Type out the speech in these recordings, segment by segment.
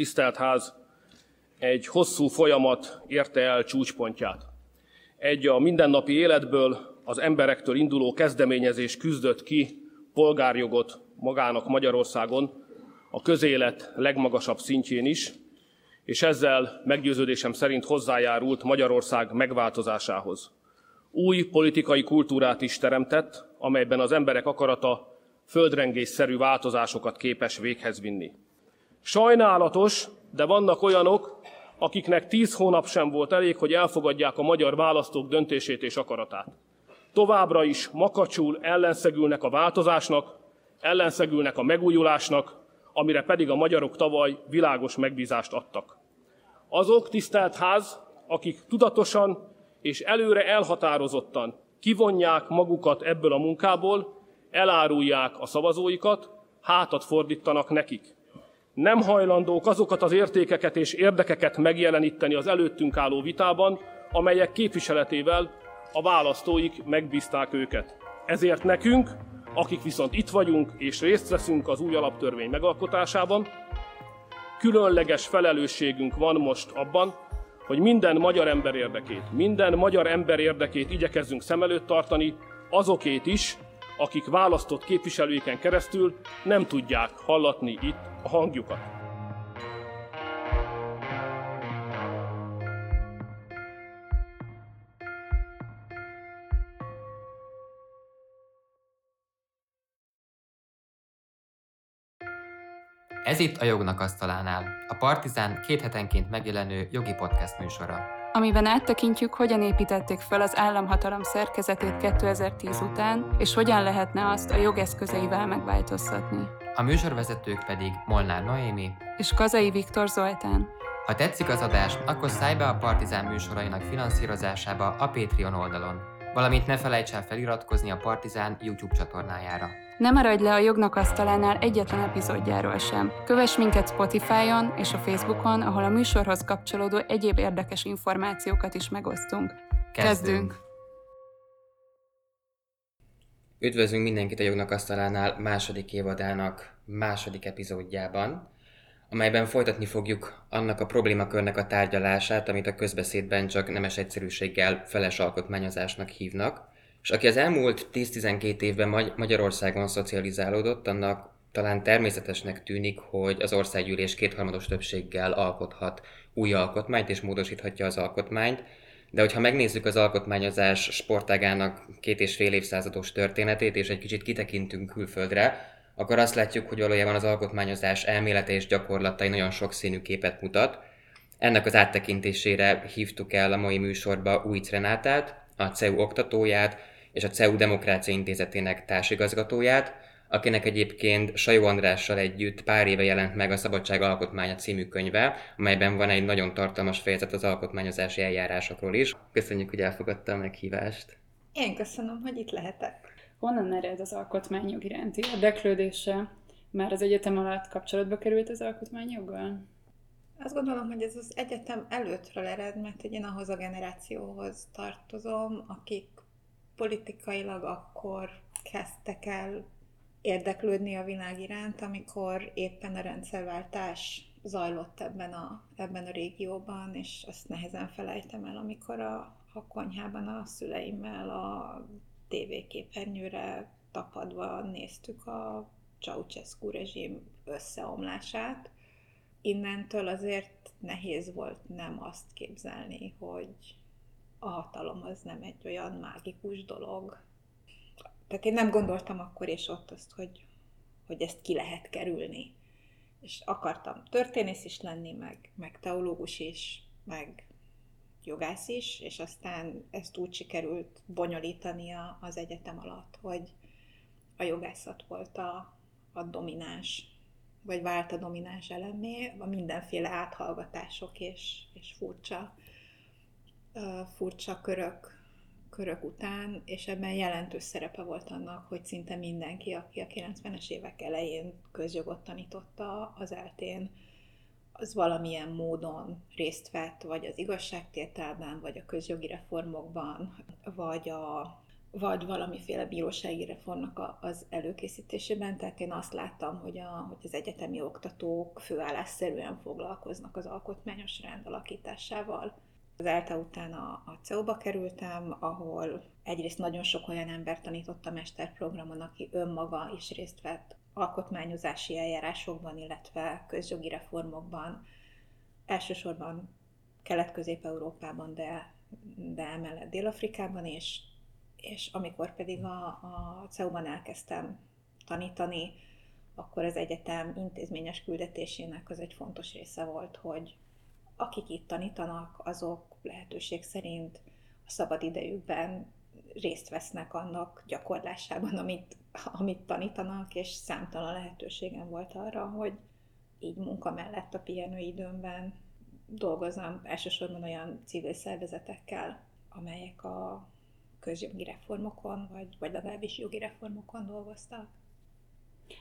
tisztelt ház, egy hosszú folyamat érte el csúcspontját. Egy a mindennapi életből, az emberektől induló kezdeményezés küzdött ki polgárjogot magának Magyarországon, a közélet legmagasabb szintjén is, és ezzel meggyőződésem szerint hozzájárult Magyarország megváltozásához. Új politikai kultúrát is teremtett, amelyben az emberek akarata földrengésszerű változásokat képes véghez vinni. Sajnálatos, de vannak olyanok, akiknek tíz hónap sem volt elég, hogy elfogadják a magyar választók döntését és akaratát. Továbbra is makacsul ellenszegülnek a változásnak, ellenszegülnek a megújulásnak, amire pedig a magyarok tavaly világos megbízást adtak. Azok, tisztelt ház, akik tudatosan és előre elhatározottan kivonják magukat ebből a munkából, elárulják a szavazóikat, hátat fordítanak nekik. Nem hajlandók azokat az értékeket és érdekeket megjeleníteni az előttünk álló vitában, amelyek képviseletével a választóik megbízták őket. Ezért nekünk, akik viszont itt vagyunk és részt veszünk az új alaptörvény megalkotásában, különleges felelősségünk van most abban, hogy minden magyar ember érdekét, minden magyar ember érdekét igyekezzünk szem előtt tartani, azokét is, akik választott képviselőiken keresztül nem tudják hallatni itt a hangjukat. Ez itt a Jognak Asztalánál, a Partizán két hetenként megjelenő jogi podcast műsora. Amiben áttekintjük, hogyan építették fel az államhatalom szerkezetét 2010 után, és hogyan lehetne azt a jogeszközeivel megváltoztatni. A műsorvezetők pedig Molnár Noémi és Kazai Viktor Zoltán. Ha tetszik az adás, akkor szállj be a Partizán műsorainak finanszírozásába a Patreon oldalon, valamint ne felejts el feliratkozni a Partizán YouTube csatornájára. Ne maradj le a jognak asztalánál egyetlen epizódjáról sem. Kövess minket Spotify-on és a Facebookon, ahol a műsorhoz kapcsolódó egyéb érdekes információkat is megosztunk. Kezdünk! Üdvözlünk mindenkit a Jognak Asztalánál második évadának második epizódjában, amelyben folytatni fogjuk annak a problémakörnek a tárgyalását, amit a közbeszédben csak nemes egyszerűséggel feles alkotmányozásnak hívnak, és aki az elmúlt 10-12 évben Magyarországon szocializálódott, annak talán természetesnek tűnik, hogy az országgyűlés kétharmados többséggel alkothat új alkotmányt és módosíthatja az alkotmányt, de hogyha megnézzük az alkotmányozás sportágának két és fél évszázados történetét, és egy kicsit kitekintünk külföldre, akkor azt látjuk, hogy valójában az alkotmányozás elmélete és gyakorlatai nagyon sokszínű képet mutat. Ennek az áttekintésére hívtuk el a mai műsorba Újc Renátát, a CEU oktatóját és a CEU Demokrácia Intézetének társigazgatóját, akinek egyébként Sajó Andrással együtt pár éve jelent meg a Szabadság Alkotmánya című könyve, amelyben van egy nagyon tartalmas fejezet az alkotmányozási eljárásokról is. Köszönjük, hogy elfogadta a meghívást. Én köszönöm, hogy itt lehetek. Honnan ered az alkotmányjog iránti érdeklődése? Már az egyetem alatt kapcsolatba került az alkotmányjoggal? Azt gondolom, hogy ez az egyetem előttről ered, mert én ahhoz a generációhoz tartozom, akik politikailag akkor kezdtek el érdeklődni a világ iránt, amikor éppen a rendszerváltás zajlott ebben a, ebben a régióban, és azt nehezen felejtem el, amikor a, a konyhában a szüleimmel a tévéképernyőre tapadva néztük a Ceausescu rezsim összeomlását. Innentől azért nehéz volt nem azt képzelni, hogy a hatalom az nem egy olyan mágikus dolog. Tehát én nem gondoltam akkor és ott azt, hogy, hogy ezt ki lehet kerülni. És akartam történész is lenni, meg, meg teológus is, meg jogász is, és aztán ezt úgy sikerült bonyolítania az egyetem alatt, hogy a jogászat volt a, a domináns, vagy vált a domináns elemé, a mindenféle áthallgatások és, és furcsa, uh, furcsa körök, körök után, és ebben jelentős szerepe volt annak, hogy szinte mindenki, aki a 90-es évek elején közjogot tanította az eltén, az valamilyen módon részt vett, vagy az igazságtételben, vagy a közjogi reformokban, vagy a vagy valamiféle bírósági reformnak az előkészítésében. Tehát én azt láttam, hogy, a, hogy az egyetemi oktatók főállásszerűen foglalkoznak az alkotmányos rend alakításával. Az ELTE után a, a CEU-ba kerültem, ahol egyrészt nagyon sok olyan ember tanított a mesterprogramon, aki önmaga is részt vett alkotmányozási eljárásokban, illetve közjogi reformokban, elsősorban Kelet-Közép-Európában, de, de emellett Dél-Afrikában is, és amikor pedig a, a CEU-ban elkezdtem tanítani, akkor az egyetem intézményes küldetésének az egy fontos része volt, hogy akik itt tanítanak, azok lehetőség szerint a szabad idejükben részt vesznek annak gyakorlásában, amit, amit tanítanak, és számtalan lehetőségem volt arra, hogy így munka mellett a pihenőidőmben dolgozom elsősorban olyan civil szervezetekkel, amelyek a közjogi reformokon, vagy, vagy legalábbis jogi reformokon dolgoztak.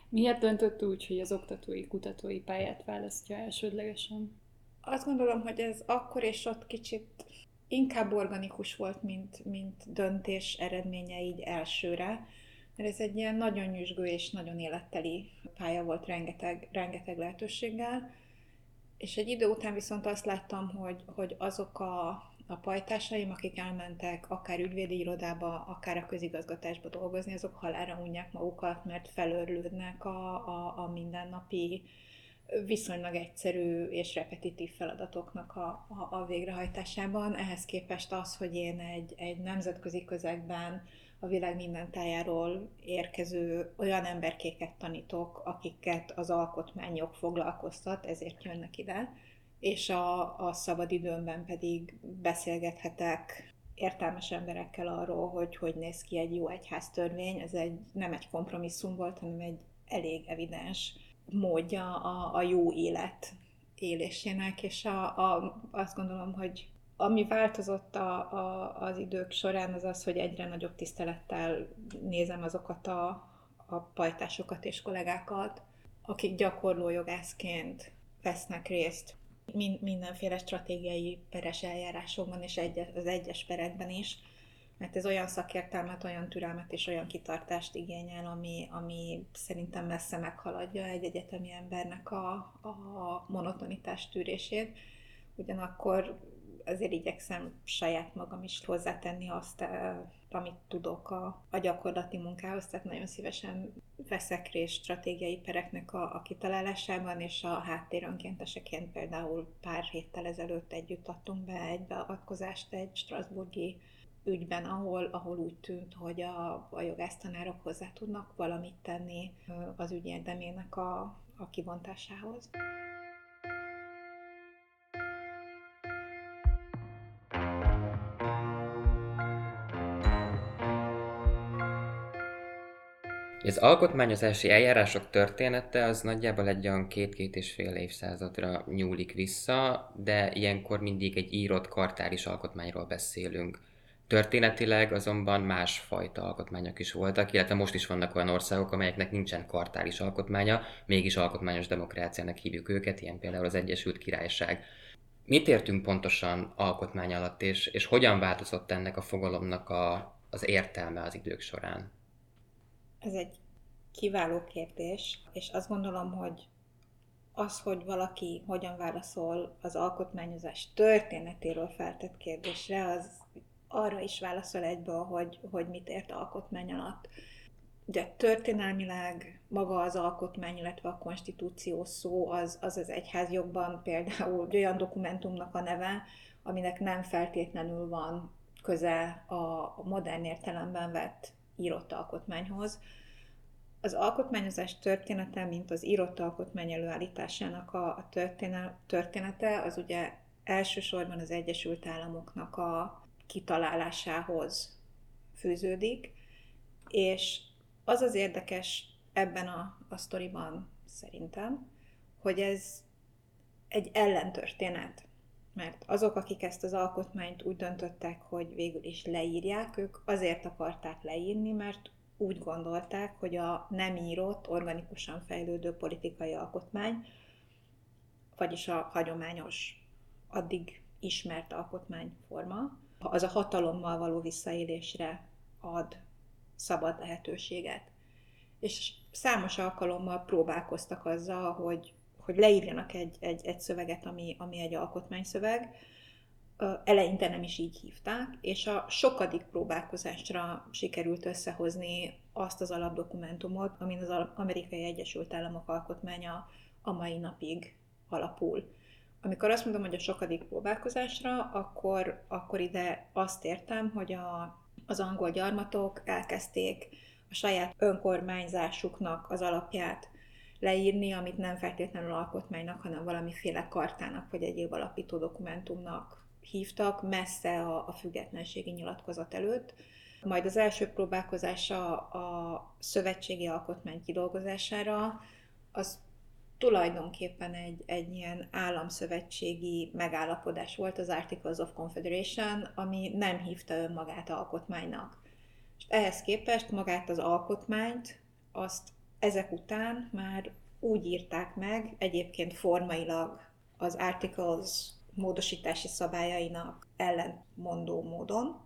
Miért döntött úgy, hogy az oktatói, kutatói pályát választja elsődlegesen? Azt gondolom, hogy ez akkor és ott kicsit inkább organikus volt, mint, mint döntés eredménye így elsőre, mert ez egy ilyen nagyon nyüzsgő és nagyon életteli pálya volt rengeteg, rengeteg lehetőséggel, és egy idő után viszont azt láttam, hogy, hogy azok a, a pajtásaim, akik elmentek akár ügyvédi irodába, akár a közigazgatásba dolgozni, azok halára unják magukat, mert felörlődnek a, a, a mindennapi viszonylag egyszerű és repetitív feladatoknak a, a, a végrehajtásában. Ehhez képest az, hogy én egy, egy nemzetközi közegben a világ minden tájáról érkező olyan emberkéket tanítok, akiket az alkotmányok foglalkoztat, ezért jönnek ide, és a, a szabadidőmben pedig beszélgethetek értelmes emberekkel arról, hogy hogy néz ki egy jó egyháztörvény. Ez egy, nem egy kompromisszum volt, hanem egy elég evidens módja a, a jó élet élésének, és a, a, azt gondolom, hogy ami változott a, a, az idők során, az az, hogy egyre nagyobb tisztelettel nézem azokat a, a pajtásokat és kollégákat, akik gyakorló jogászként vesznek részt mindenféle stratégiai peres eljárásokban és egy, az egyes perekben is, mert ez olyan szakértelmet, olyan türelmet és olyan kitartást igényel, ami, ami szerintem messze meghaladja egy egyetemi embernek a, a monotonitás tűrését. Ugyanakkor azért igyekszem saját magam is hozzátenni azt, eh, amit tudok a, a gyakorlati munkához, tehát nagyon szívesen veszek részt stratégiai pereknek a, a kitalálásában, és a háttér önkénteseként például pár héttel ezelőtt együtt adtunk be egy beavatkozást egy Strasburgi ügyben, ahol, ahol úgy tűnt, hogy a, a jogásztanárok hozzá tudnak valamit tenni az ügy érdemének a, a kivontásához. Az alkotmányozási eljárások története az nagyjából egy olyan két-két és fél évszázadra nyúlik vissza, de ilyenkor mindig egy írott kartáris alkotmányról beszélünk. Történetileg azonban másfajta alkotmányok is voltak, illetve most is vannak olyan országok, amelyeknek nincsen kartáris alkotmánya, mégis alkotmányos demokráciának hívjuk őket, ilyen például az Egyesült Királyság. Mit értünk pontosan alkotmány alatt, és, és hogyan változott ennek a fogalomnak a, az értelme az idők során? Ez egy kiváló kérdés, és azt gondolom, hogy az, hogy valaki hogyan válaszol az alkotmányozás történetéről feltett kérdésre, az arra is válaszol egyből, hogy, hogy mit ért alkotmány alatt. Ugye történelmileg maga az alkotmány, illetve a konstitúció szó az az, az egyházjogban például olyan dokumentumnak a neve, aminek nem feltétlenül van köze a modern értelemben vett írott alkotmányhoz. Az alkotmányozás története, mint az írott alkotmány előállításának a története, az ugye elsősorban az Egyesült Államoknak a kitalálásához fűződik, és az az érdekes ebben a, a sztoriban szerintem, hogy ez egy ellentörténet. Mert azok, akik ezt az alkotmányt úgy döntöttek, hogy végül is leírják, ők azért akarták leírni, mert úgy gondolták, hogy a nem írott, organikusan fejlődő politikai alkotmány, vagyis a hagyományos, addig ismert alkotmányforma, az a hatalommal való visszaélésre ad szabad lehetőséget. És számos alkalommal próbálkoztak azzal, hogy, hogy leírjanak egy, egy, egy szöveget, ami, ami egy alkotmányszöveg, eleinte nem is így hívták, és a sokadik próbálkozásra sikerült összehozni azt az alapdokumentumot, amin az Amerikai Egyesült Államok alkotmánya a mai napig alapul. Amikor azt mondom, hogy a sokadik próbálkozásra, akkor, akkor ide azt értem, hogy a, az angol gyarmatok elkezdték a saját önkormányzásuknak az alapját leírni, amit nem feltétlenül alkotmánynak, hanem valamiféle kartának vagy egyéb alapító dokumentumnak hívtak, messze a, a függetlenségi nyilatkozat előtt. Majd az első próbálkozása a szövetségi alkotmány kidolgozására, az tulajdonképpen egy, egy ilyen államszövetségi megállapodás volt, az Articles of Confederation, ami nem hívta önmagát alkotmánynak. És ehhez képest magát az alkotmányt, azt ezek után már úgy írták meg, egyébként formailag az Articles módosítási szabályainak ellentmondó módon,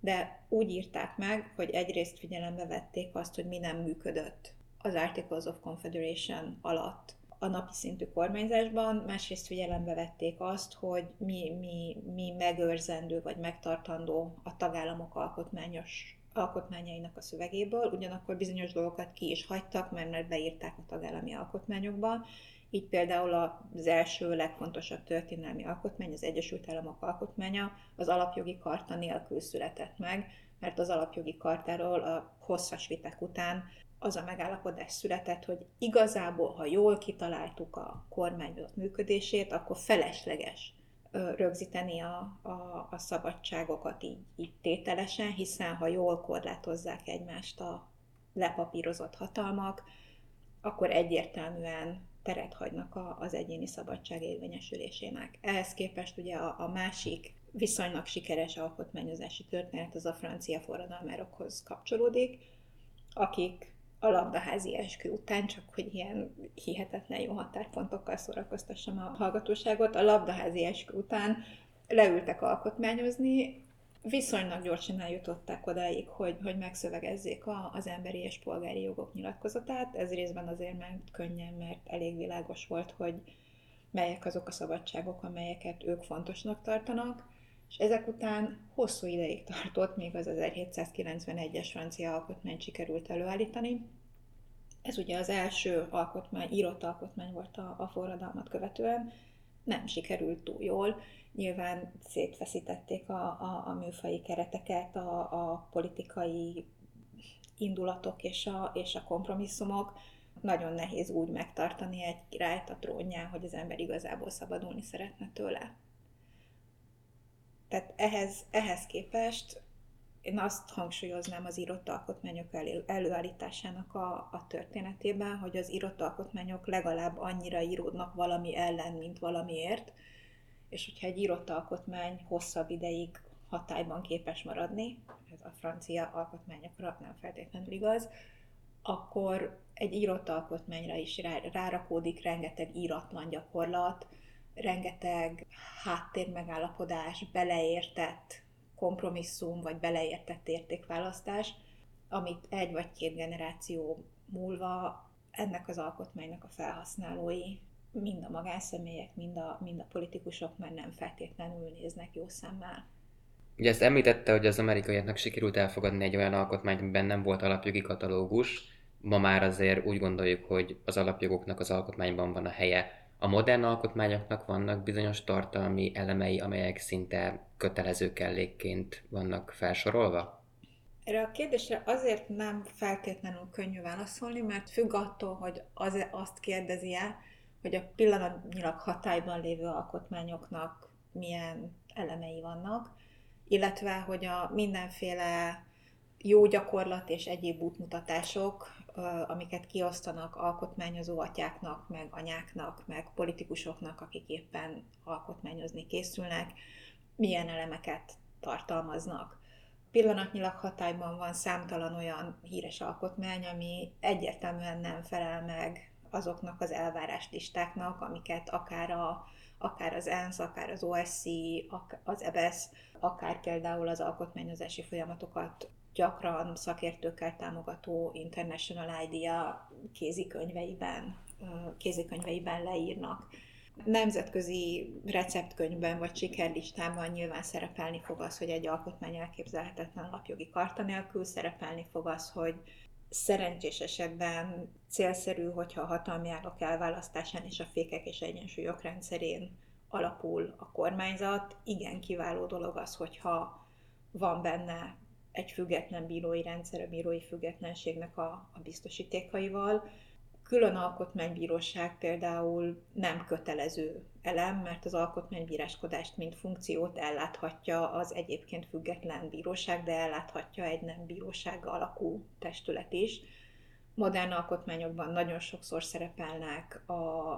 de úgy írták meg, hogy egyrészt figyelembe vették azt, hogy mi nem működött az Articles of Confederation alatt a napi szintű kormányzásban, másrészt figyelembe vették azt, hogy mi, mi, mi megőrzendő vagy megtartandó a tagállamok alkotmányos alkotmányainak a szövegéből, ugyanakkor bizonyos dolgokat ki is hagytak, mert, mert beírták a tagállami alkotmányokba, így például az első legfontosabb történelmi alkotmány, az Egyesült Államok alkotmánya az alapjogi karta nélkül született meg, mert az alapjogi kartáról a hosszas viták után az a megállapodás született, hogy igazából, ha jól kitaláltuk a kormányzat működését, akkor felesleges rögzíteni a, a, a szabadságokat így, így tételesen, hiszen ha jól korlátozzák egymást a lepapírozott hatalmak, akkor egyértelműen teret hagynak a, az egyéni szabadság érvényesülésének. Ehhez képest ugye a, a másik viszonylag sikeres alkotmányozási történet az a francia forradalmárokhoz kapcsolódik, akik a labdaházi eskü után, csak hogy ilyen hihetetlen jó határpontokkal szórakoztassam a hallgatóságot, a labdaházi eskü után leültek alkotmányozni, viszonylag gyorsan eljutották odáig, hogy, hogy megszövegezzék a, az emberi és polgári jogok nyilatkozatát. Ez részben azért ment könnyen, mert elég világos volt, hogy melyek azok a szabadságok, amelyeket ők fontosnak tartanak, és ezek után hosszú ideig tartott, még az 1791-es francia alkotmányt sikerült előállítani. Ez ugye az első alkotmány, írott alkotmány volt a, a forradalmat követően, nem sikerült túl jól, Nyilván szétfeszítették a, a, a műfai kereteket, a, a politikai indulatok és a, és a kompromisszumok. Nagyon nehéz úgy megtartani egy királyt a trónján, hogy az ember igazából szabadulni szeretne tőle. Tehát ehhez, ehhez képest én azt hangsúlyoznám az írott alkotmányok elő, előállításának a, a történetében, hogy az írott alkotmányok legalább annyira íródnak valami ellen, mint valamiért, és hogyha egy írott alkotmány hosszabb ideig hatályban képes maradni, ez a francia alkotmányokra nem feltétlenül igaz, akkor egy írott alkotmányra is rárakódik rengeteg íratlan gyakorlat, rengeteg háttérmegállapodás, beleértett kompromisszum, vagy beleértett értékválasztás, amit egy vagy két generáció múlva ennek az alkotmánynak a felhasználói mind a magánszemélyek, mind a, mind a politikusok már nem feltétlenül néznek jó szemmel. Ugye ezt említette, hogy az amerikaiaknak sikerült elfogadni egy olyan alkotmányt, amiben nem volt alapjogi katalógus. Ma már azért úgy gondoljuk, hogy az alapjogoknak az alkotmányban van a helye. A modern alkotmányoknak vannak bizonyos tartalmi elemei, amelyek szinte kötelező kellékként vannak felsorolva? Erre a kérdésre azért nem feltétlenül könnyű válaszolni, mert függ attól, hogy az, azt kérdezi-e, hogy a pillanatnyilag hatályban lévő alkotmányoknak milyen elemei vannak, illetve hogy a mindenféle jó gyakorlat és egyéb útmutatások, amiket kiosztanak alkotmányozó atyáknak, meg anyáknak, meg politikusoknak, akik éppen alkotmányozni készülnek, milyen elemeket tartalmaznak. Pillanatnyilag hatályban van számtalan olyan híres alkotmány, ami egyértelműen nem felel meg azoknak az elváráslistáknak, amiket akár, a, akár az ENSZ, akár az OSC, az EBS, e akár például az alkotmányozási folyamatokat gyakran szakértőkkel támogató International Idea kézikönyveiben, kézikönyveiben leírnak. Nemzetközi receptkönyvben vagy sikerlistában nyilván szerepelni fog az, hogy egy alkotmány elképzelhetetlen lapjogi karta nélkül, szerepelni fog az, hogy szerencsés esetben célszerű, hogyha a hatalmi ágak elválasztásán és a fékek és egyensúlyok rendszerén alapul a kormányzat. Igen, kiváló dolog az, hogyha van benne egy független bírói rendszer a bírói függetlenségnek a, a biztosítékaival. Külön alkotmánybíróság például nem kötelező elem, mert az alkotmánybíráskodást, mint funkciót elláthatja az egyébként független bíróság, de elláthatja egy nem bíróság alakú testület is. Modern alkotmányokban nagyon sokszor szerepelnek a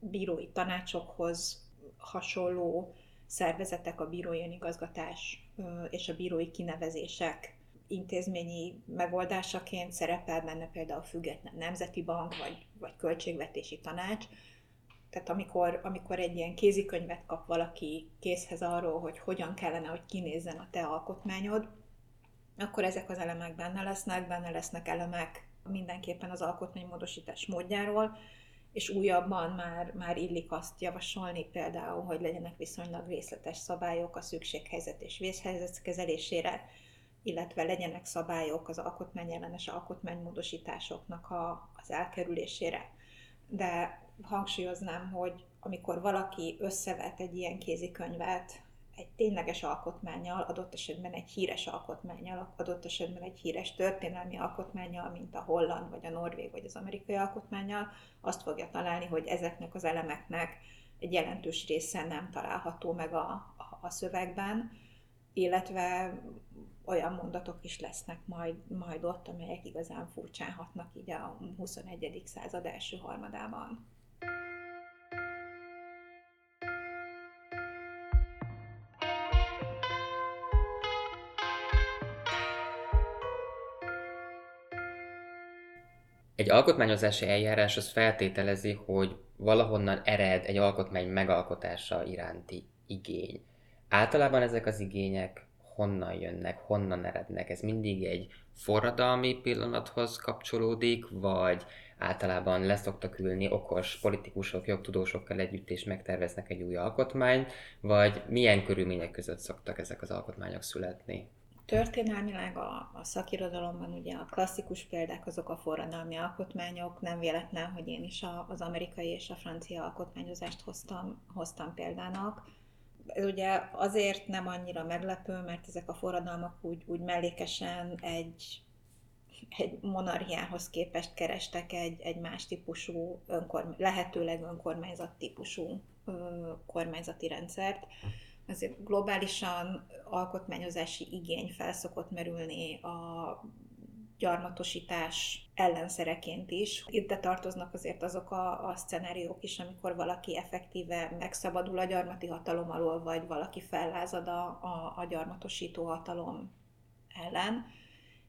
bírói tanácsokhoz hasonló szervezetek, a bírói igazgatás és a bírói kinevezések intézményi megoldásaként szerepel benne például a független nemzeti bank, vagy, vagy költségvetési tanács. Tehát amikor, amikor egy ilyen kézikönyvet kap valaki készhez arról, hogy hogyan kellene, hogy kinézzen a te alkotmányod, akkor ezek az elemek benne lesznek, benne lesznek elemek mindenképpen az alkotmánymódosítás módjáról, és újabban már, már illik azt javasolni például, hogy legyenek viszonylag részletes szabályok a szükséghelyzet és vészhelyzet kezelésére, illetve legyenek szabályok az alkotmányellenes alkotmánymódosításoknak a, az elkerülésére. De hangsúlyoznám, hogy amikor valaki összevet egy ilyen kézikönyvet egy tényleges alkotmányjal, adott esetben egy híres alkotmányjal, adott esetben egy híres történelmi alkotmányjal, mint a holland, vagy a norvég, vagy az amerikai alkotmányjal, azt fogja találni, hogy ezeknek az elemeknek egy jelentős része nem található meg a, a, szövegben, illetve olyan mondatok is lesznek majd, majd ott, amelyek igazán furcsán hatnak így a 21. század első harmadában. Egy alkotmányozási eljárás az feltételezi, hogy valahonnan ered egy alkotmány megalkotása iránti igény. Általában ezek az igények honnan jönnek, honnan erednek? Ez mindig egy forradalmi pillanathoz kapcsolódik, vagy általában leszoktak ülni okos politikusok, jogtudósokkal együtt és megterveznek egy új alkotmányt, vagy milyen körülmények között szoktak ezek az alkotmányok születni? Történelmileg a, a szakirodalomban ugye a klasszikus példák azok a forradalmi alkotmányok, nem véletlen, hogy én is a, az amerikai és a francia alkotmányozást hoztam, hoztam példának. Ez ugye azért nem annyira meglepő, mert ezek a forradalmak úgy, úgy mellékesen egy, egy monarchiához képest kerestek egy, egy más típusú, önkorm, lehetőleg önkormányzat típusú ö, kormányzati rendszert azért globálisan alkotmányozási igény felszokott merülni a gyarmatosítás ellenszereként is. Itt tartoznak azért azok a, a szcenáriók is, amikor valaki effektíve megszabadul a gyarmati hatalom alól, vagy valaki fellázad a, a, a gyarmatosító hatalom ellen.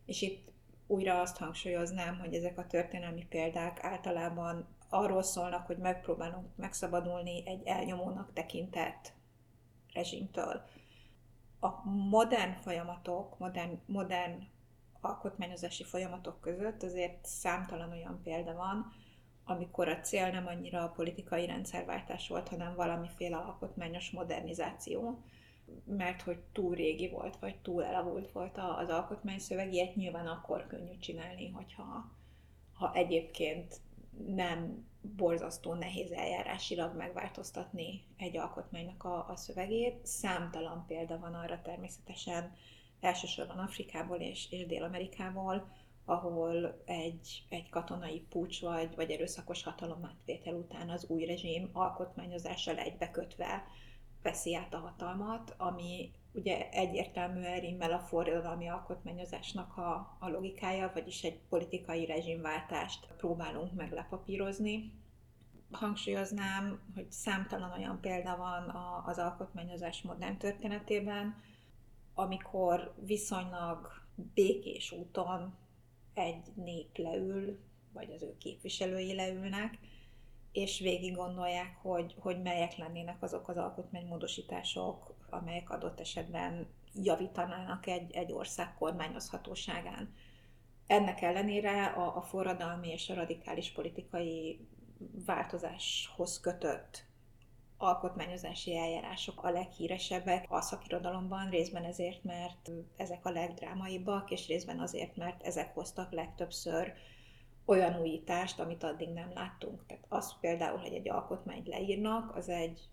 És itt újra azt hangsúlyoznám, hogy ezek a történelmi példák általában arról szólnak, hogy megpróbálunk megszabadulni egy elnyomónak tekintett rezsimtől. A modern folyamatok, modern, modern alkotmányozási folyamatok között azért számtalan olyan példa van, amikor a cél nem annyira a politikai rendszerváltás volt, hanem valamiféle alkotmányos modernizáció, mert hogy túl régi volt, vagy túl elavult volt az alkotmányszöveg, ilyet nyilván akkor könnyű csinálni, hogyha ha egyébként nem borzasztó nehéz eljárásilag megváltoztatni egy alkotmánynak a, a szövegét. Számtalan példa van arra természetesen, elsősorban Afrikából és, és Dél-Amerikából, ahol egy, egy katonai pucs vagy, vagy erőszakos hatalomátvétel után az új rezsim alkotmányozással egybekötve veszi át a hatalmat, ami ugye egyértelműen rimmel a forradalmi alkotmányozásnak a, a logikája, vagyis egy politikai rezsimváltást próbálunk meglepapírozni. Hangsúlyoznám, hogy számtalan olyan példa van a, az alkotmányozás modern történetében, amikor viszonylag békés úton egy nép leül, vagy az ő képviselői leülnek, és végig gondolják, hogy, hogy melyek lennének azok az alkotmánymódosítások, amelyek adott esetben javítanának egy, egy ország kormányozhatóságán. Ennek ellenére a, a forradalmi és a radikális politikai változáshoz kötött alkotmányozási eljárások a leghíresebbek a szakirodalomban, részben ezért, mert ezek a legdrámaibbak, és részben azért, mert ezek hoztak legtöbbször olyan újítást, amit addig nem láttunk. Tehát az például, hogy egy alkotmányt leírnak, az egy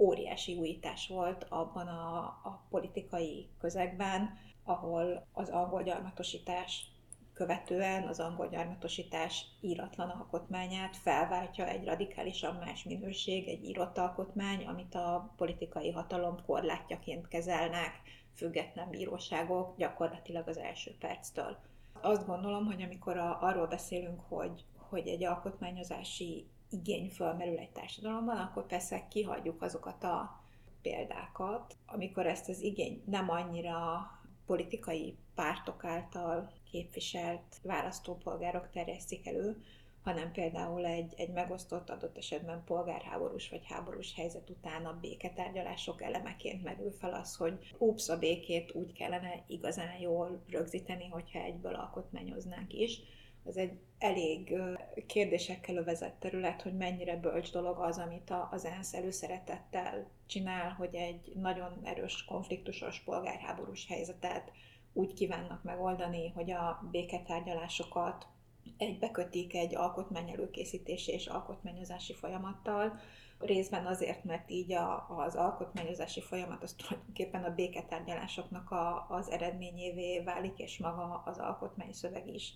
óriási újítás volt abban a, a politikai közegben, ahol az angol gyarmatosítás követően az angol gyarmatosítás íratlan alkotmányát felváltja egy radikálisan más minőség, egy írott alkotmány, amit a politikai hatalom korlátjaként kezelnek független bíróságok gyakorlatilag az első perctől. Azt gondolom, hogy amikor a, arról beszélünk, hogy, hogy egy alkotmányozási igény fölmerül egy társadalomban, akkor persze kihagyjuk azokat a példákat, amikor ezt az igényt nem annyira politikai pártok által képviselt választópolgárok terjesztik elő, hanem például egy, egy megosztott adott esetben polgárháborús vagy háborús helyzet után a béketárgyalások elemeként merül fel az, hogy ups, a békét úgy kellene igazán jól rögzíteni, hogyha egyből alkotmányoznánk is. Az egy elég kérdésekkel övezett terület, hogy mennyire bölcs dolog az, amit az ENSZ előszeretettel csinál, hogy egy nagyon erős konfliktusos polgárháborús helyzetet úgy kívánnak megoldani, hogy a béketárgyalásokat egybekötik egy alkotmány előkészítési és alkotmányozási folyamattal, részben azért, mert így a, az alkotmányozási folyamat az tulajdonképpen a béketárgyalásoknak a, az eredményévé válik, és maga az alkotmányszöveg is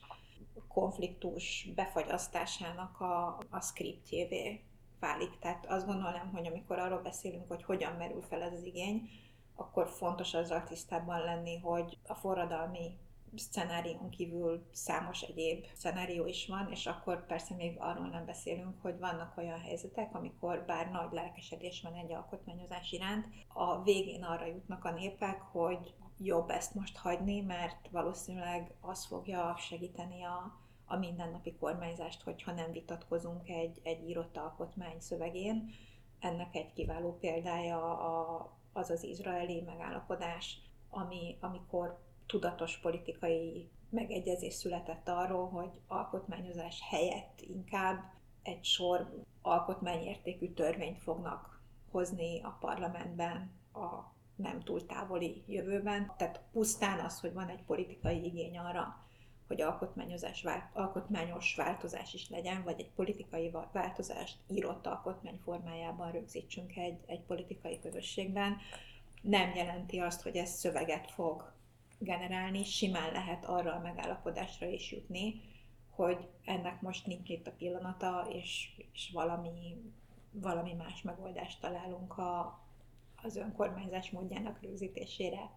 konfliktus befagyasztásának a, a szkriptjévé válik. Tehát azt gondolom, hogy amikor arról beszélünk, hogy hogyan merül fel ez az igény, akkor fontos azzal tisztában lenni, hogy a forradalmi szcenárión kívül számos egyéb szenárió is van, és akkor persze még arról nem beszélünk, hogy vannak olyan helyzetek, amikor bár nagy lelkesedés van egy alkotmányozás iránt, a végén arra jutnak a népek, hogy jobb ezt most hagyni, mert valószínűleg az fogja segíteni a, a mindennapi kormányzást, hogyha nem vitatkozunk egy, egy írott alkotmány szövegén. Ennek egy kiváló példája a, az az izraeli megállapodás, ami, amikor tudatos politikai megegyezés született arról, hogy alkotmányozás helyett inkább egy sor alkotmányértékű törvényt fognak hozni a parlamentben a nem túl távoli jövőben. Tehát pusztán az, hogy van egy politikai igény arra, hogy alkotmányozás, alkotmányos változás is legyen, vagy egy politikai változást írott alkotmány formájában rögzítsünk egy, egy politikai közösségben, nem jelenti azt, hogy ez szöveget fog generálni, simán lehet arra a megállapodásra is jutni, hogy ennek most nincs itt a pillanata, és, és valami, valami más megoldást találunk a, az önkormányzás módjának rögzítésére.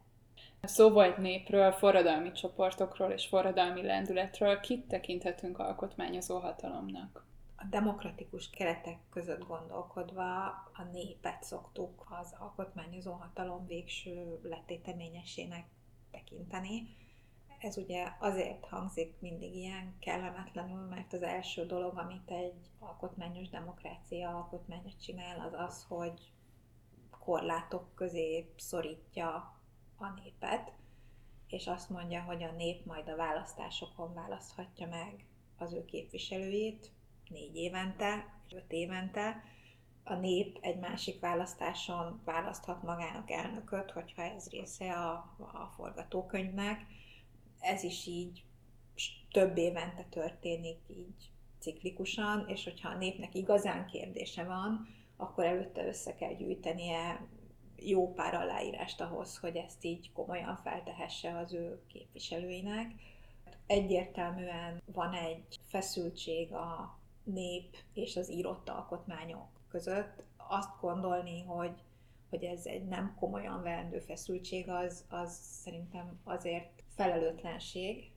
Szó volt népről, forradalmi csoportokról és forradalmi lendületről. Kit tekinthetünk alkotmányozó hatalomnak? A demokratikus keretek között gondolkodva a népet szoktuk az alkotmányozó hatalom végső letéteményesének tekinteni. Ez ugye azért hangzik mindig ilyen kellemetlenül, mert az első dolog, amit egy alkotmányos demokrácia alkotmányos csinál, az az, hogy korlátok közé szorítja a népet, és azt mondja, hogy a nép majd a választásokon választhatja meg az ő képviselőjét négy évente, öt évente. A nép egy másik választáson választhat magának elnököt, hogyha ez része a, a forgatókönyvnek. Ez is így több évente történik így ciklikusan, és hogyha a népnek igazán kérdése van, akkor előtte össze kell gyűjtenie jó pár aláírást ahhoz, hogy ezt így komolyan feltehesse az ő képviselőinek. Egyértelműen van egy feszültség a nép és az írott alkotmányok között. Azt gondolni, hogy, hogy ez egy nem komolyan veendő feszültség, az, az szerintem azért felelőtlenség,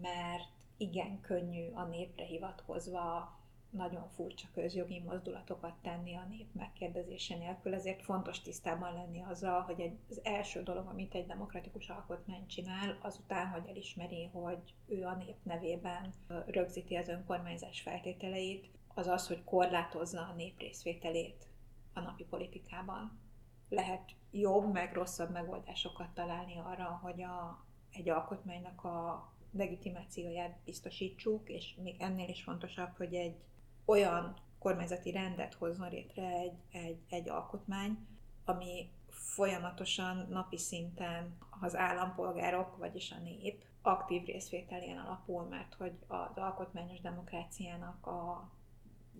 mert igen könnyű a népre hivatkozva nagyon furcsa közjogi mozdulatokat tenni a nép megkérdezése nélkül, ezért fontos tisztában lenni azzal, hogy az első dolog, amit egy demokratikus alkotmány csinál, azután, hogy elismeri, hogy ő a nép nevében rögzíti az önkormányzás feltételeit, az az, hogy korlátozza a nép részvételét a napi politikában. Lehet jobb, meg rosszabb megoldásokat találni arra, hogy a, egy alkotmánynak a legitimációját biztosítsuk, és még ennél is fontosabb, hogy egy olyan kormányzati rendet hozzon létre egy, egy, egy alkotmány, ami folyamatosan napi szinten az állampolgárok, vagyis a nép aktív részvételén alapul, mert hogy az alkotmányos demokráciának a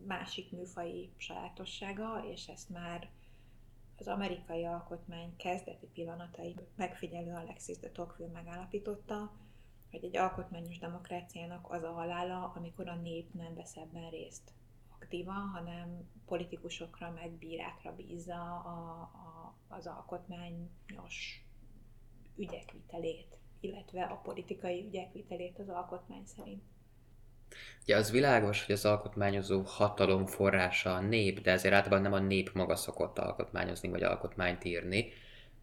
másik műfai sajátossága, és ezt már az amerikai alkotmány kezdeti pillanatai megfigyelő Alexis de Tocqueville megállapította, hogy egy alkotmányos demokráciának az a halála, amikor a nép nem vesz ebben részt aktívan, hanem politikusokra, meg bírákra bízza a, a, az alkotmányos ügyek vitelét, illetve a politikai ügyek vitelét az alkotmány szerint. Ja, az világos, hogy az alkotmányozó hatalom forrása a nép, de ezért általában nem a nép maga szokott alkotmányozni, vagy alkotmányt írni.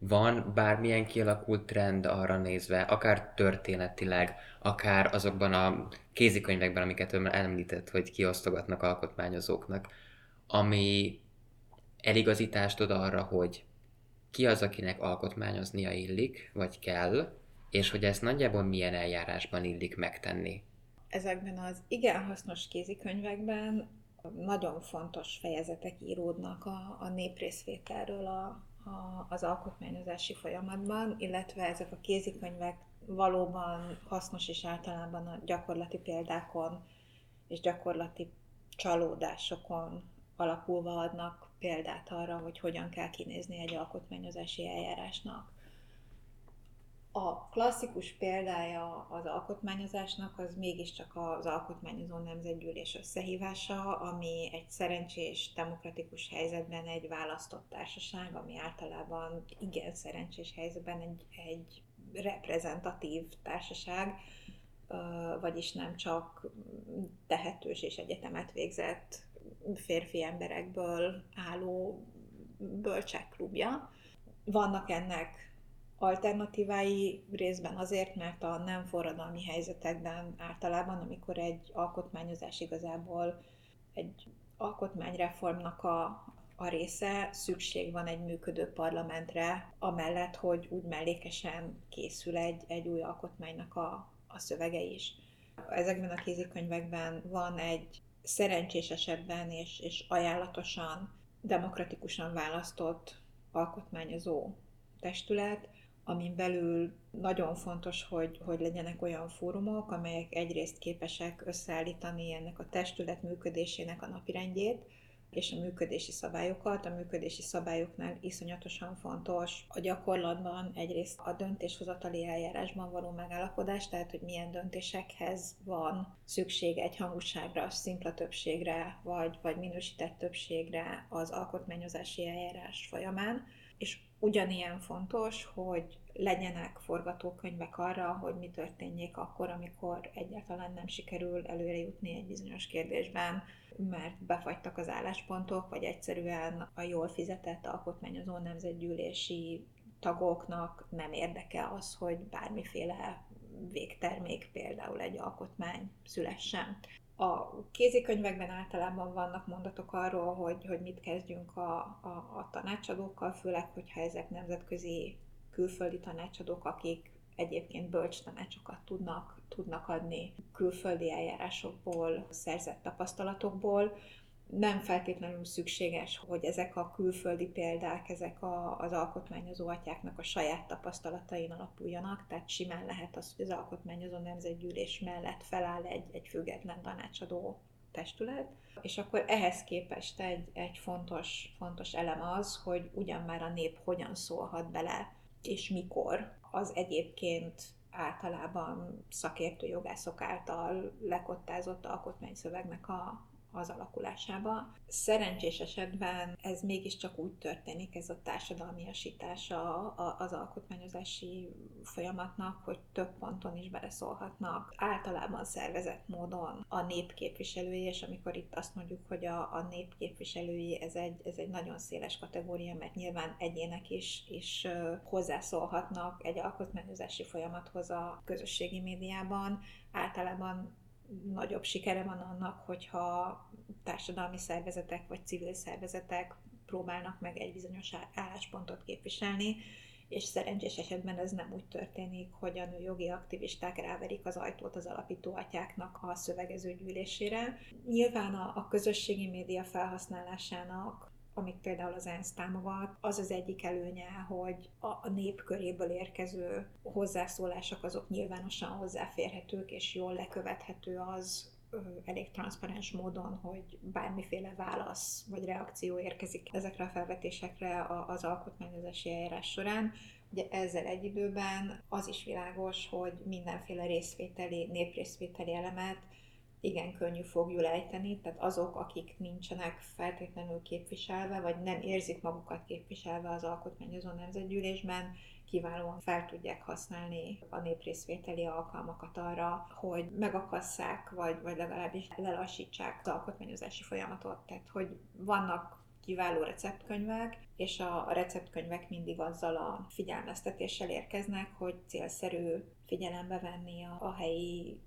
Van bármilyen kialakult trend arra nézve, akár történetileg, akár azokban a kézikönyvekben, amiket ön említett, hogy kiosztogatnak alkotmányozóknak, ami eligazítást ad arra, hogy ki az, akinek alkotmányoznia illik, vagy kell, és hogy ezt nagyjából milyen eljárásban illik megtenni. Ezekben az igen hasznos kézikönyvekben nagyon fontos fejezetek íródnak a, a néprészvételről a, a, az alkotmányozási folyamatban, illetve ezek a kézikönyvek valóban hasznos és általában a gyakorlati példákon és gyakorlati csalódásokon alapulva adnak példát arra, hogy hogyan kell kinézni egy alkotmányozási eljárásnak. A klasszikus példája az alkotmányozásnak az mégiscsak az alkotmányozó nemzetgyűlés összehívása, ami egy szerencsés, demokratikus helyzetben egy választott társaság, ami általában igen szerencsés helyzetben egy, egy reprezentatív társaság, vagyis nem csak tehetős és egyetemet végzett férfi emberekből álló bölcsekklubja. Vannak ennek alternatívái részben azért, mert a nem forradalmi helyzetekben általában, amikor egy alkotmányozás igazából egy alkotmányreformnak a, a része, szükség van egy működő parlamentre, amellett, hogy úgy mellékesen készül egy, egy új alkotmánynak a, a szövege is. Ezekben a kézikönyvekben van egy szerencsés esetben és, és ajánlatosan, demokratikusan választott alkotmányozó testület, amin belül nagyon fontos, hogy, hogy legyenek olyan fórumok, amelyek egyrészt képesek összeállítani ennek a testület működésének a napirendjét, és a működési szabályokat. A működési szabályoknál iszonyatosan fontos a gyakorlatban egyrészt a döntéshozatali eljárásban való megállapodás, tehát hogy milyen döntésekhez van szükség egy hangúságra, szimpla többségre, vagy, vagy minősített többségre az alkotmányozási eljárás folyamán, és ugyanilyen fontos, hogy legyenek forgatókönyvek arra, hogy mi történjék akkor, amikor egyáltalán nem sikerül előre jutni egy bizonyos kérdésben, mert befagytak az álláspontok, vagy egyszerűen a jól fizetett alkotmányozó nemzetgyűlési tagoknak nem érdeke az, hogy bármiféle végtermék, például egy alkotmány szülessen. A kézikönyvekben általában vannak mondatok arról, hogy, hogy mit kezdjünk a, a, a tanácsadókkal, főleg, hogyha ezek nemzetközi külföldi tanácsadók, akik egyébként bölcs tanácsokat tudnak, tudnak adni külföldi eljárásokból, szerzett tapasztalatokból, nem feltétlenül szükséges, hogy ezek a külföldi példák, ezek a, az alkotmányozó atyáknak a saját tapasztalatain alapuljanak, tehát simán lehet az, hogy az alkotmányozó nemzetgyűlés mellett feláll egy, egy független tanácsadó testület, és akkor ehhez képest egy, egy fontos, fontos elem az, hogy ugyan már a nép hogyan szólhat bele, és mikor. Az egyébként általában szakértő jogászok által lekottázott alkotmányszövegnek a, az alakulásába. Szerencsés esetben ez mégiscsak úgy történik, ez a társadalmiasítása az alkotmányozási folyamatnak, hogy több ponton is beleszólhatnak. Általában szervezett módon a népképviselői, és amikor itt azt mondjuk, hogy a, a népképviselői, ez egy, ez egy nagyon széles kategória, mert nyilván egyének is, is hozzászólhatnak egy alkotmányozási folyamathoz a közösségi médiában. Általában nagyobb sikere van annak, hogyha társadalmi szervezetek vagy civil szervezetek próbálnak meg egy bizonyos álláspontot képviselni, és szerencsés esetben ez nem úgy történik, hogy a nőjogi aktivisták ráverik az ajtót az alapító atyáknak a szövegező gyűlésére. Nyilván a, a közösségi média felhasználásának amit például az ENSZ támogat, az az egyik előnye, hogy a, a nép köréből érkező hozzászólások azok nyilvánosan hozzáférhetők, és jól lekövethető az, elég transzparens módon, hogy bármiféle válasz vagy reakció érkezik ezekre a felvetésekre az alkotmányozási eljárás során. Ugye ezzel egy időben az is világos, hogy mindenféle részvételi, néprészvételi elemet igen könnyű fogjul ejteni, tehát azok, akik nincsenek feltétlenül képviselve, vagy nem érzik magukat képviselve az alkotmányozó nemzetgyűlésben, kiválóan fel tudják használni a néprészvételi alkalmakat arra, hogy megakasszák, vagy, vagy legalábbis lelassítsák az alkotmányozási folyamatot. Tehát, hogy vannak kiváló receptkönyvek, és a receptkönyvek mindig azzal a figyelmeztetéssel érkeznek, hogy célszerű figyelembe venni a, a helyi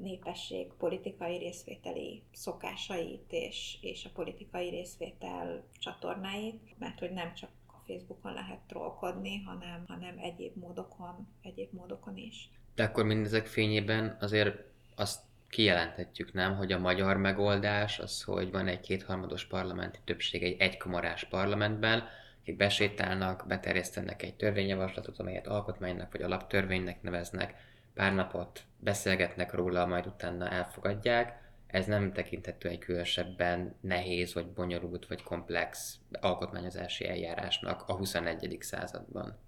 népesség politikai részvételi szokásait és, és a politikai részvétel csatornáit, mert hogy nem csak Facebookon lehet trollkodni, hanem, hanem egyéb módokon, egyéb módokon is. De akkor mindezek fényében azért azt kijelenthetjük, nem, hogy a magyar megoldás az, hogy van egy kétharmados parlamenti többség egy egykamarás parlamentben, akik besétálnak, beterjesztenek egy törvényjavaslatot, amelyet alkotmánynak vagy alaptörvénynek neveznek, pár napot beszélgetnek róla, majd utána elfogadják, ez nem tekinthető egy különösebben nehéz, vagy bonyolult, vagy komplex alkotmányozási eljárásnak a 21. században.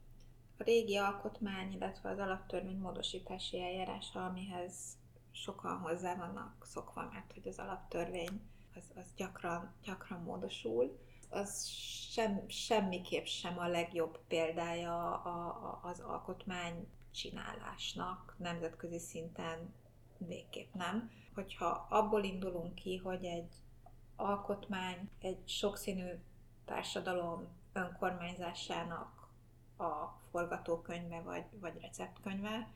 A régi alkotmány, illetve az alaptörvény módosítási eljárása, amihez sokan hozzá vannak szokva, mert hogy az alaptörvény az, az gyakran, gyakran módosul, az sem, semmiképp sem a legjobb példája a, a, az alkotmány csinálásnak nemzetközi szinten végképp nem. Hogyha abból indulunk ki, hogy egy alkotmány egy sokszínű társadalom önkormányzásának a forgatókönyve vagy, vagy receptkönyve,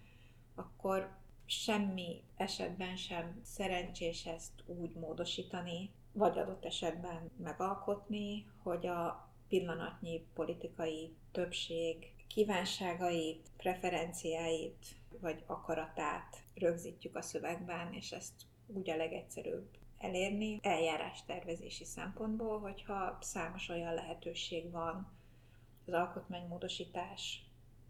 akkor semmi esetben sem szerencsés ezt úgy módosítani, vagy adott esetben megalkotni, hogy a pillanatnyi politikai többség kívánságait, preferenciáit vagy akaratát rögzítjük a szövegben, és ezt úgy a legegyszerűbb elérni. Eljárás tervezési szempontból, hogyha számos olyan lehetőség van az alkotmánymódosítás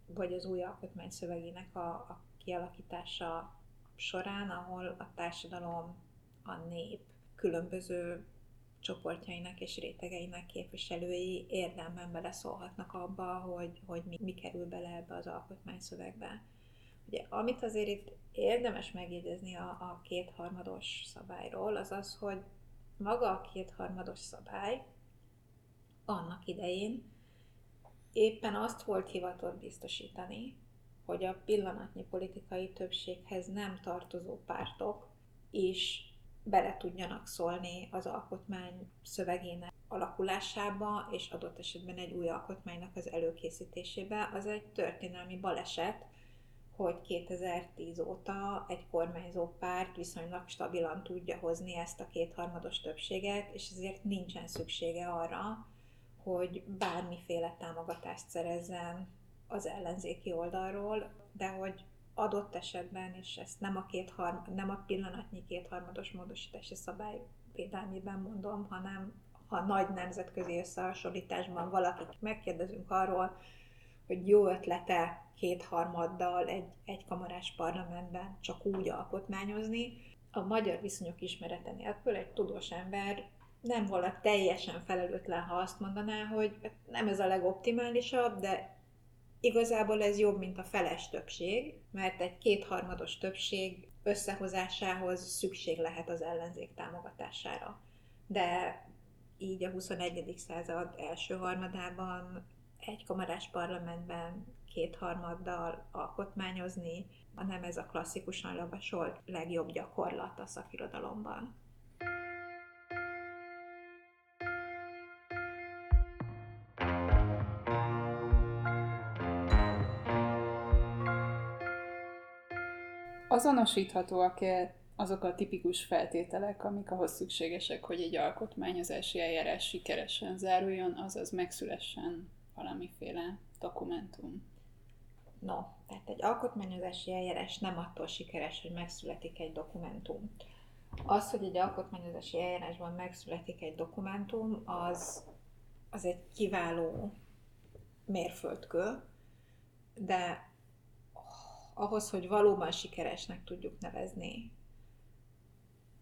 vagy az új alkotmány szövegének a, a kialakítása során, ahol a társadalom, a nép különböző csoportjainak és rétegeinek képviselői érdemben beleszólhatnak abba, hogy, hogy mi, mi kerül bele ebbe az alkotmányszövegbe. Ugye, amit azért itt érdemes megjegyezni a, a kétharmados szabályról, az az, hogy maga a kétharmados szabály annak idején éppen azt volt hivatott biztosítani, hogy a pillanatnyi politikai többséghez nem tartozó pártok is bele tudjanak szólni az alkotmány szövegének alakulásába, és adott esetben egy új alkotmánynak az előkészítésébe. Az egy történelmi baleset, hogy 2010 óta egy kormányzó párt viszonylag stabilan tudja hozni ezt a kétharmados többséget, és ezért nincsen szüksége arra, hogy bármiféle támogatást szerezzen az ellenzéki oldalról, de hogy adott esetben, és ezt nem a, kétharm, nem a pillanatnyi kétharmados módosítási szabály védelmében mondom, hanem ha nagy nemzetközi összehasonlításban valakit megkérdezünk arról, hogy jó ötlete kétharmaddal egy egykamarás parlamentben csak úgy alkotmányozni, a magyar viszonyok ismerete nélkül egy tudós ember nem volna teljesen felelőtlen, ha azt mondaná, hogy nem ez a legoptimálisabb, de igazából ez jobb, mint a feles többség, mert egy kétharmados többség összehozásához szükség lehet az ellenzék támogatására. De így a 21. század első harmadában egy kamarás parlamentben kétharmaddal alkotmányozni, hanem ez a klasszikusan javasolt legjobb gyakorlat a szakirodalomban. Azonosíthatóak-e azok a tipikus feltételek, amik ahhoz szükségesek, hogy egy alkotmányozási eljárás sikeresen záruljon, azaz megszülessen valamiféle dokumentum. No, tehát egy alkotmányozási eljárás nem attól sikeres, hogy megszületik egy dokumentum. Az, hogy egy alkotmányozási eljárásban megszületik egy dokumentum, az, az egy kiváló mérföldkő, de ahhoz, hogy valóban sikeresnek tudjuk nevezni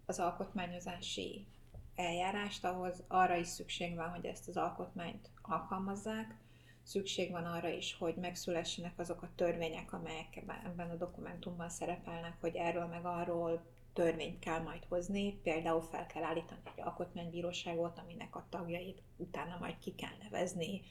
az alkotmányozási eljárást, ahhoz arra is szükség van, hogy ezt az alkotmányt alkalmazzák, szükség van arra is, hogy megszülessenek azok a törvények, amelyek ebben a dokumentumban szerepelnek, hogy erről meg arról törvényt kell majd hozni, például fel kell állítani egy alkotmánybíróságot, aminek a tagjait utána majd ki kell nevezni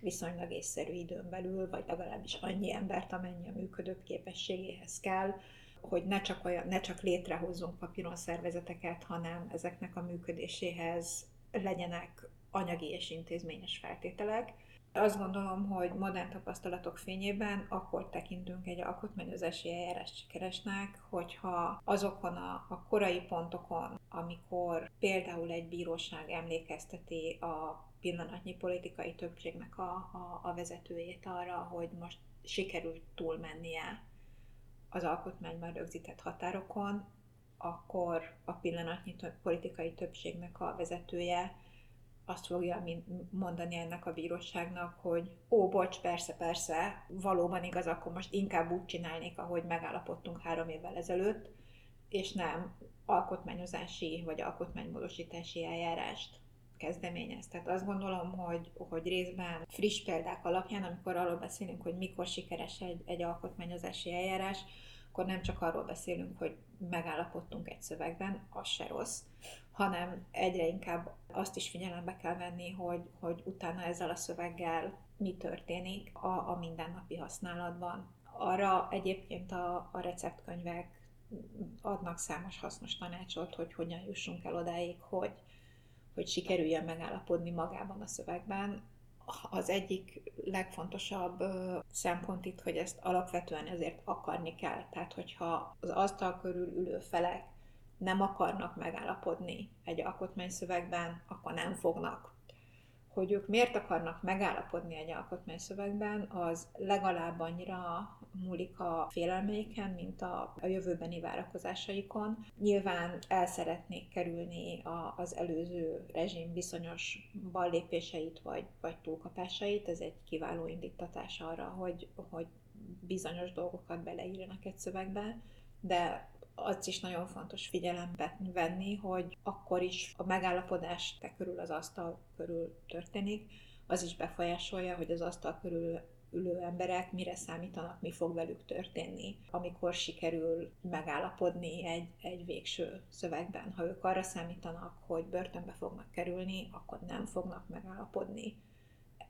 viszonylag észszerű időn belül, vagy legalábbis annyi embert, amennyi a működő képességéhez kell, hogy ne csak, olyan, ne csak létrehozzunk papíron szervezeteket, hanem ezeknek a működéséhez legyenek anyagi és intézményes feltételek. Azt gondolom, hogy modern tapasztalatok fényében akkor tekintünk egy alkotmányozási eljárást sikeresnek, hogyha azokon a, a korai pontokon, amikor például egy bíróság emlékezteti a pillanatnyi politikai többségnek a, a, a vezetőjét arra, hogy most sikerült túlmennie az alkotmányban rögzített határokon, akkor a pillanatnyi politikai többségnek a vezetője azt fogja mondani ennek a bíróságnak, hogy ó, bocs, persze, persze, valóban igaz, akkor most inkább úgy csinálnék, ahogy megállapodtunk három évvel ezelőtt, és nem alkotmányozási vagy alkotmánymódosítási eljárást kezdeményez. Tehát azt gondolom, hogy, hogy részben friss példák alapján, amikor arról beszélünk, hogy mikor sikeres egy, egy alkotmányozási eljárás, akkor nem csak arról beszélünk, hogy megállapodtunk egy szövegben, az se rossz, hanem egyre inkább azt is figyelembe kell venni, hogy, hogy utána ezzel a szöveggel mi történik a, a mindennapi használatban. Arra egyébként a, a receptkönyvek adnak számos hasznos tanácsot, hogy hogyan jussunk el odáig, hogy, hogy sikerüljön megállapodni magában a szövegben. Az egyik legfontosabb szempont itt, hogy ezt alapvetően ezért akarni kell. Tehát, hogyha az asztal körül ülő felek nem akarnak megállapodni egy alkotmányszövegben, akkor nem fognak. Hogy ők miért akarnak megállapodni egy alkotmányszövegben, az legalább annyira múlik a félelmeiken, mint a, a jövőbeni várakozásaikon. Nyilván el szeretnék kerülni a, az előző rezsim bizonyos ballépéseit vagy, vagy túlkapásait. Ez egy kiváló indítatás arra, hogy, hogy bizonyos dolgokat beleírjanak egy szövegbe, de az is nagyon fontos figyelembe venni, hogy akkor is a megállapodás te körül az asztal körül történik, az is befolyásolja, hogy az asztal körül ülő emberek mire számítanak, mi fog velük történni, amikor sikerül megállapodni egy, egy végső szövegben. Ha ők arra számítanak, hogy börtönbe fognak kerülni, akkor nem fognak megállapodni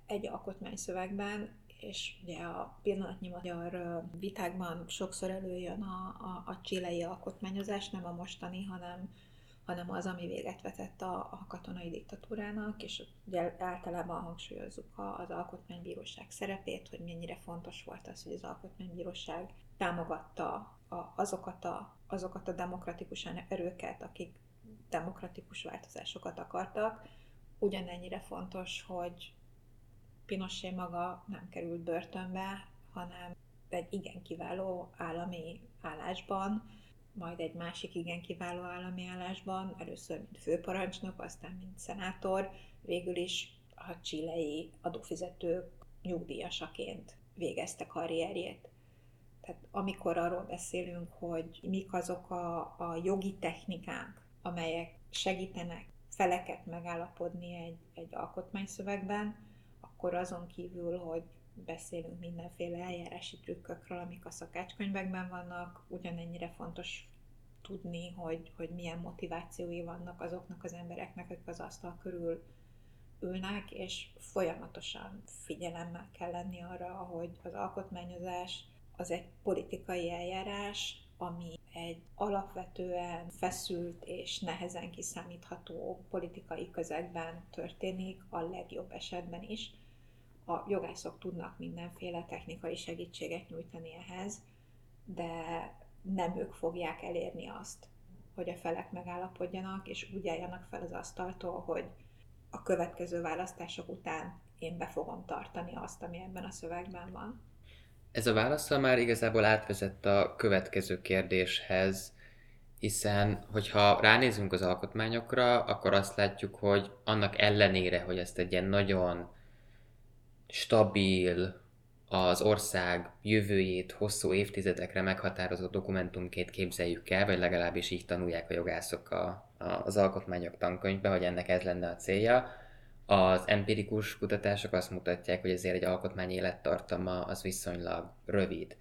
egy alkotmányszövegben, és ugye a pillanatnyi magyar vitákban sokszor előjön a, a, a csilei alkotmányozás, nem a mostani, hanem, hanem az, ami véget vetett a, a katonai diktatúrának, és ugye általában hangsúlyozzuk az alkotmánybíróság szerepét, hogy mennyire fontos volt az, hogy az alkotmánybíróság támogatta a, azokat, a, azokat a demokratikus erőket, akik demokratikus változásokat akartak. Ugyanennyire fontos, hogy Pinochet maga nem került börtönbe, hanem egy igen kiváló állami állásban, majd egy másik igen kiváló állami állásban, először mint főparancsnok, aztán mint szenátor, végül is a csilei adófizetők nyugdíjasaként végezte karrierjét. Tehát amikor arról beszélünk, hogy mik azok a, a jogi technikák, amelyek segítenek feleket megállapodni egy, egy alkotmányszövegben, akkor azon kívül, hogy beszélünk mindenféle eljárási trükkökről, amik a szakácskönyvekben vannak, ugyanennyire fontos tudni, hogy, hogy milyen motivációi vannak azoknak az embereknek, akik az asztal körül ülnek, és folyamatosan figyelemmel kell lenni arra, hogy az alkotmányozás az egy politikai eljárás, ami egy alapvetően feszült és nehezen kiszámítható politikai közegben történik, a legjobb esetben is, a jogászok tudnak mindenféle technikai segítséget nyújtani ehhez, de nem ők fogják elérni azt, hogy a felek megállapodjanak, és úgy álljanak fel az asztaltól, hogy a következő választások után én be fogom tartani azt, ami ebben a szövegben van. Ez a válaszsal már igazából átvezett a következő kérdéshez, hiszen hogyha ránézünk az alkotmányokra, akkor azt látjuk, hogy annak ellenére, hogy ezt egy ilyen nagyon stabil, az ország jövőjét hosszú évtizedekre meghatározó dokumentumként képzeljük el, vagy legalábbis így tanulják a jogászok a, a, az alkotmányok tankönyvbe, hogy ennek ez lenne a célja. Az empirikus kutatások azt mutatják, hogy ezért egy alkotmány élettartama az viszonylag rövid.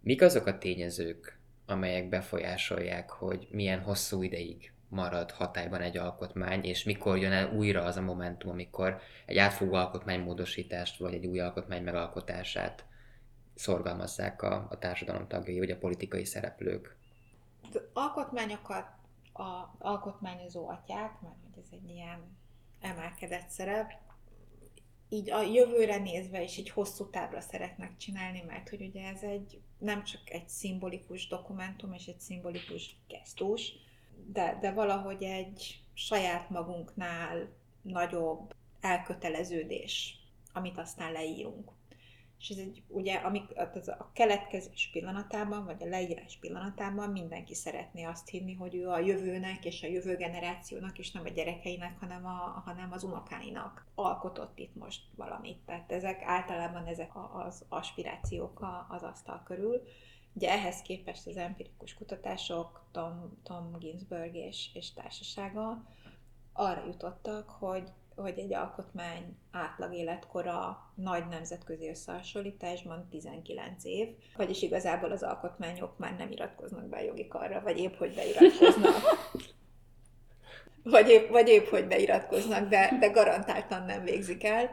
Mik azok a tényezők, amelyek befolyásolják, hogy milyen hosszú ideig marad hatályban egy alkotmány, és mikor jön el újra az a momentum, amikor egy átfogó alkotmánymódosítást, vagy egy új alkotmány megalkotását szorgalmazzák a, a társadalom tagjai, vagy a politikai szereplők. Az alkotmányokat a alkotmányozó atyák, mert hogy ez egy ilyen emelkedett szerep, így a jövőre nézve is egy hosszú távra szeretnek csinálni, mert hogy ugye ez egy nem csak egy szimbolikus dokumentum és egy szimbolikus gesztus, de, de valahogy egy saját magunknál nagyobb elköteleződés, amit aztán leírunk. És ez egy, ugye, amik, az a keletkezés pillanatában, vagy a leírás pillanatában mindenki szeretné azt hinni, hogy ő a jövőnek és a jövő generációnak, és nem a gyerekeinek, hanem, a, hanem az unokáinak alkotott itt most valamit. Tehát ezek általában ezek az aspirációk az asztal körül. Ugye ehhez képest az empirikus kutatások, Tom, Tom Ginsberg és, és társasága arra jutottak, hogy hogy egy alkotmány átlag életkora nagy nemzetközi összehasonlításban 19 év, vagyis igazából az alkotmányok már nem iratkoznak be a jogi karra, vagy épp hogy beiratkoznak. vagy, épp, vagy épp hogy beiratkoznak, de, de garantáltan nem végzik el.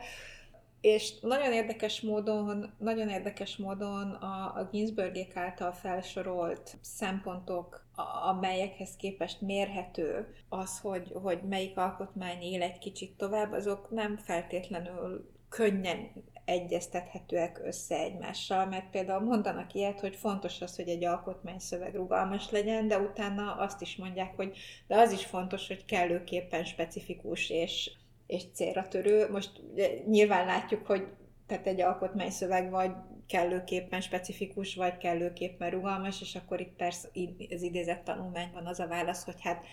És nagyon érdekes módon, nagyon érdekes módon a, a Ginsbergék által felsorolt szempontok, amelyekhez képest mérhető az, hogy, hogy melyik alkotmány él egy kicsit tovább, azok nem feltétlenül könnyen egyeztethetőek össze egymással, mert például mondanak ilyet, hogy fontos az, hogy egy alkotmányszöveg rugalmas legyen, de utána azt is mondják, hogy de az is fontos, hogy kellőképpen specifikus és és célra törő. Most nyilván látjuk, hogy tehát egy alkotmányszöveg vagy kellőképpen specifikus, vagy kellőképpen rugalmas, és akkor itt persze az idézett tanulmányban az a válasz, hogy hát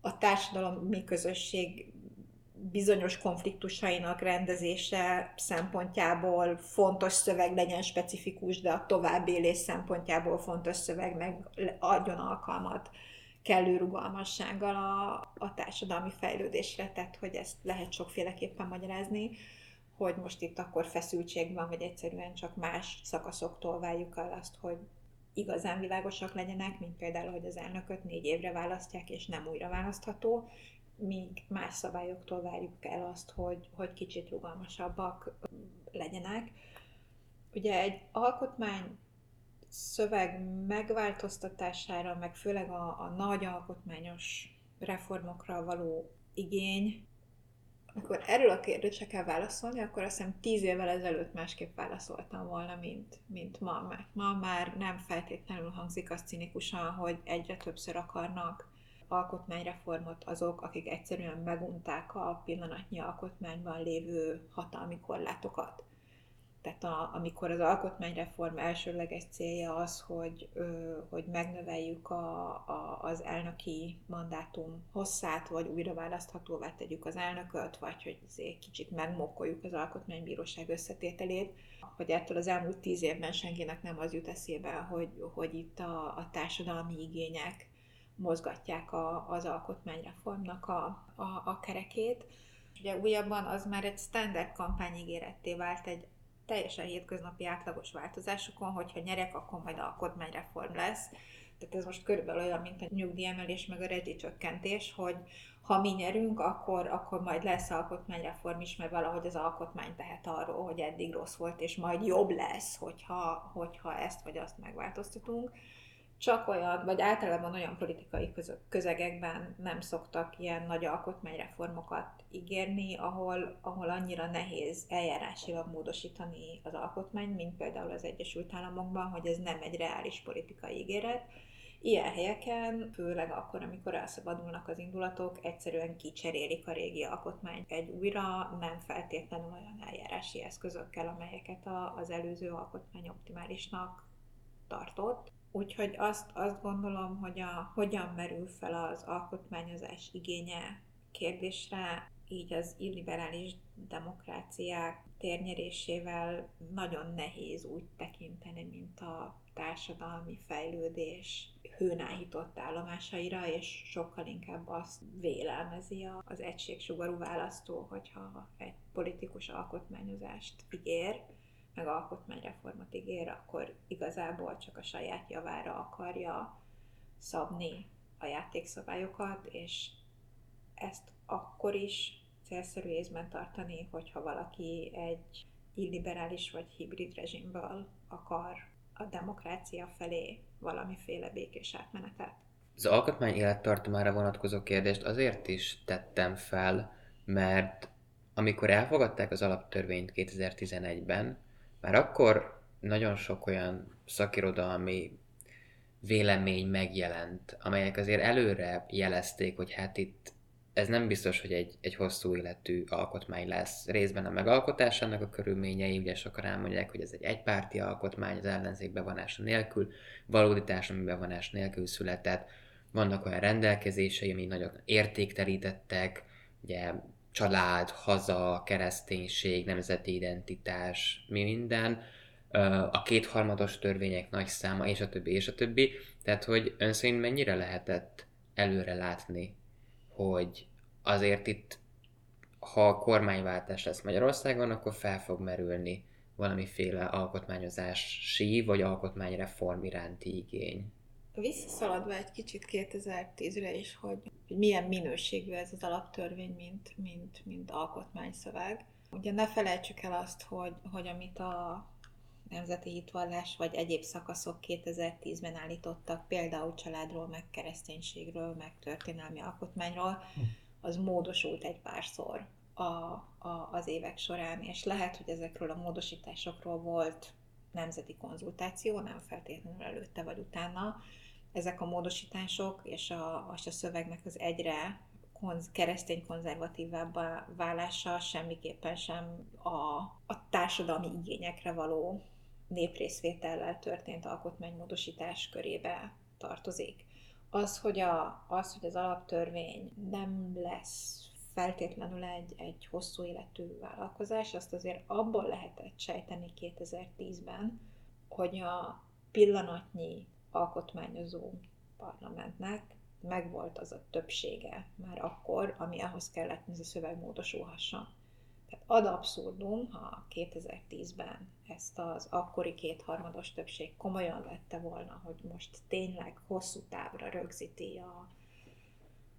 a társadalom közösség bizonyos konfliktusainak rendezése szempontjából fontos szöveg legyen specifikus, de a továbbélés szempontjából fontos szöveg meg adjon alkalmat kellő rugalmassággal a, a társadalmi fejlődésre, tehát hogy ezt lehet sokféleképpen magyarázni, hogy most itt akkor feszültség van, vagy egyszerűen csak más szakaszoktól várjuk el azt, hogy igazán világosak legyenek, mint például, hogy az elnököt négy évre választják, és nem újra választható, míg más szabályoktól várjuk el azt, hogy, hogy kicsit rugalmasabbak legyenek. Ugye egy alkotmány szöveg megváltoztatására, meg főleg a, a nagy alkotmányos reformokra való igény, amikor erről a kérdésre kell válaszolni, akkor azt hiszem tíz évvel ezelőtt másképp válaszoltam volna, mint, mint ma. Mert ma már nem feltétlenül hangzik az cinikusan, hogy egyre többször akarnak alkotmányreformot azok, akik egyszerűen megunták a pillanatnyi alkotmányban lévő hatalmi korlátokat. Tehát a, amikor az alkotmányreform elsőleges célja az, hogy, ö, hogy megnöveljük a, a, az elnöki mandátum hosszát, vagy újra választhatóvá tegyük az elnököt, vagy hogy kicsit megmokkoljuk az alkotmánybíróság összetételét, hogy ettől az elmúlt tíz évben senkinek nem az jut eszébe, hogy, hogy itt a, a társadalmi igények mozgatják a, az alkotmányreformnak a, a, a kerekét. Ugye újabban az már egy standard kampányígéretté vált egy teljesen hétköznapi átlagos változásokon, hogyha nyerek, akkor majd alkotmányreform lesz. Tehát ez most körülbelül olyan, mint a nyugdíjemelés, meg a rezsicsökkentés, hogy ha mi nyerünk, akkor, akkor majd lesz alkotmányreform is, mert valahogy az alkotmány tehet arról, hogy eddig rossz volt, és majd jobb lesz, hogyha, hogyha ezt vagy azt megváltoztatunk csak olyan, vagy általában olyan politikai közegekben nem szoktak ilyen nagy alkotmányreformokat ígérni, ahol, ahol annyira nehéz eljárásilag módosítani az alkotmányt, mint például az Egyesült Államokban, hogy ez nem egy reális politikai ígéret, Ilyen helyeken, főleg akkor, amikor elszabadulnak az indulatok, egyszerűen kicserélik a régi alkotmányt egy újra, nem feltétlenül olyan eljárási eszközökkel, amelyeket az előző alkotmány optimálisnak tartott. Úgyhogy azt, azt gondolom, hogy a, hogyan merül fel az alkotmányozás igénye kérdésre, így az illiberális demokráciák térnyerésével nagyon nehéz úgy tekinteni, mint a társadalmi fejlődés hőnáhított állomásaira, és sokkal inkább azt vélelmezi az egységsugarú választó, hogyha egy politikus alkotmányozást ígér, meg alkotmányreformot ígér, akkor igazából csak a saját javára akarja szabni a játékszabályokat, és ezt akkor is célszerű észben tartani, hogyha valaki egy illiberális vagy hibrid rezsimből akar a demokrácia felé valamiféle békés átmenetet. Az alkotmány élettartamára vonatkozó kérdést azért is tettem fel, mert amikor elfogadták az alaptörvényt 2011-ben, már akkor nagyon sok olyan szakirodalmi vélemény megjelent, amelyek azért előre jelezték, hogy hát itt ez nem biztos, hogy egy, egy hosszú életű alkotmány lesz. Részben a megalkotásának a körülményei, ugye sokan elmondják, hogy ez egy egypárti alkotmány, az ellenzék bevonása nélkül, valódi társadalmi bevonás nélkül született. Vannak olyan rendelkezései, ami nagyon értéktelítettek, ugye család, haza, kereszténység, nemzeti identitás, mi minden, a kétharmados törvények nagy száma, és a többi, és a többi. Tehát, hogy ön szerint mennyire lehetett előre látni hogy azért itt, ha a kormányváltás lesz Magyarországon, akkor fel fog merülni valamiféle alkotmányozási vagy alkotmányreform iránti igény. Visszaszaladva egy kicsit 2010-re is, hogy, hogy milyen minőségű ez az alaptörvény, mint, mint, mint alkotmányszöveg. Ugye ne felejtsük el azt, hogy, hogy amit a nemzeti hitvallás vagy egyéb szakaszok 2010-ben állítottak, például családról, meg kereszténységről, meg történelmi alkotmányról, az módosult egy párszor a, a, az évek során, és lehet, hogy ezekről a módosításokról volt nemzeti konzultáció, nem feltétlenül előtte vagy utána. Ezek a módosítások és a, a szövegnek az egyre konz, keresztény konzervatívábbá válása semmiképpen sem a, a társadalmi igényekre való néprészvétellel történt alkotmánymódosítás körébe tartozik. Az, hogy, a, az, hogy az alaptörvény nem lesz feltétlenül egy, egy hosszú életű vállalkozás, azt azért abból lehetett sejteni 2010-ben, hogy a pillanatnyi alkotmányozó parlamentnek megvolt az a többsége már akkor, ami ahhoz kellett, hogy ez a szöveg módosulhasson. Tehát ad abszurdum, ha 2010-ben ezt az akkori kétharmados többség komolyan vette volna, hogy most tényleg hosszú távra rögzíti a,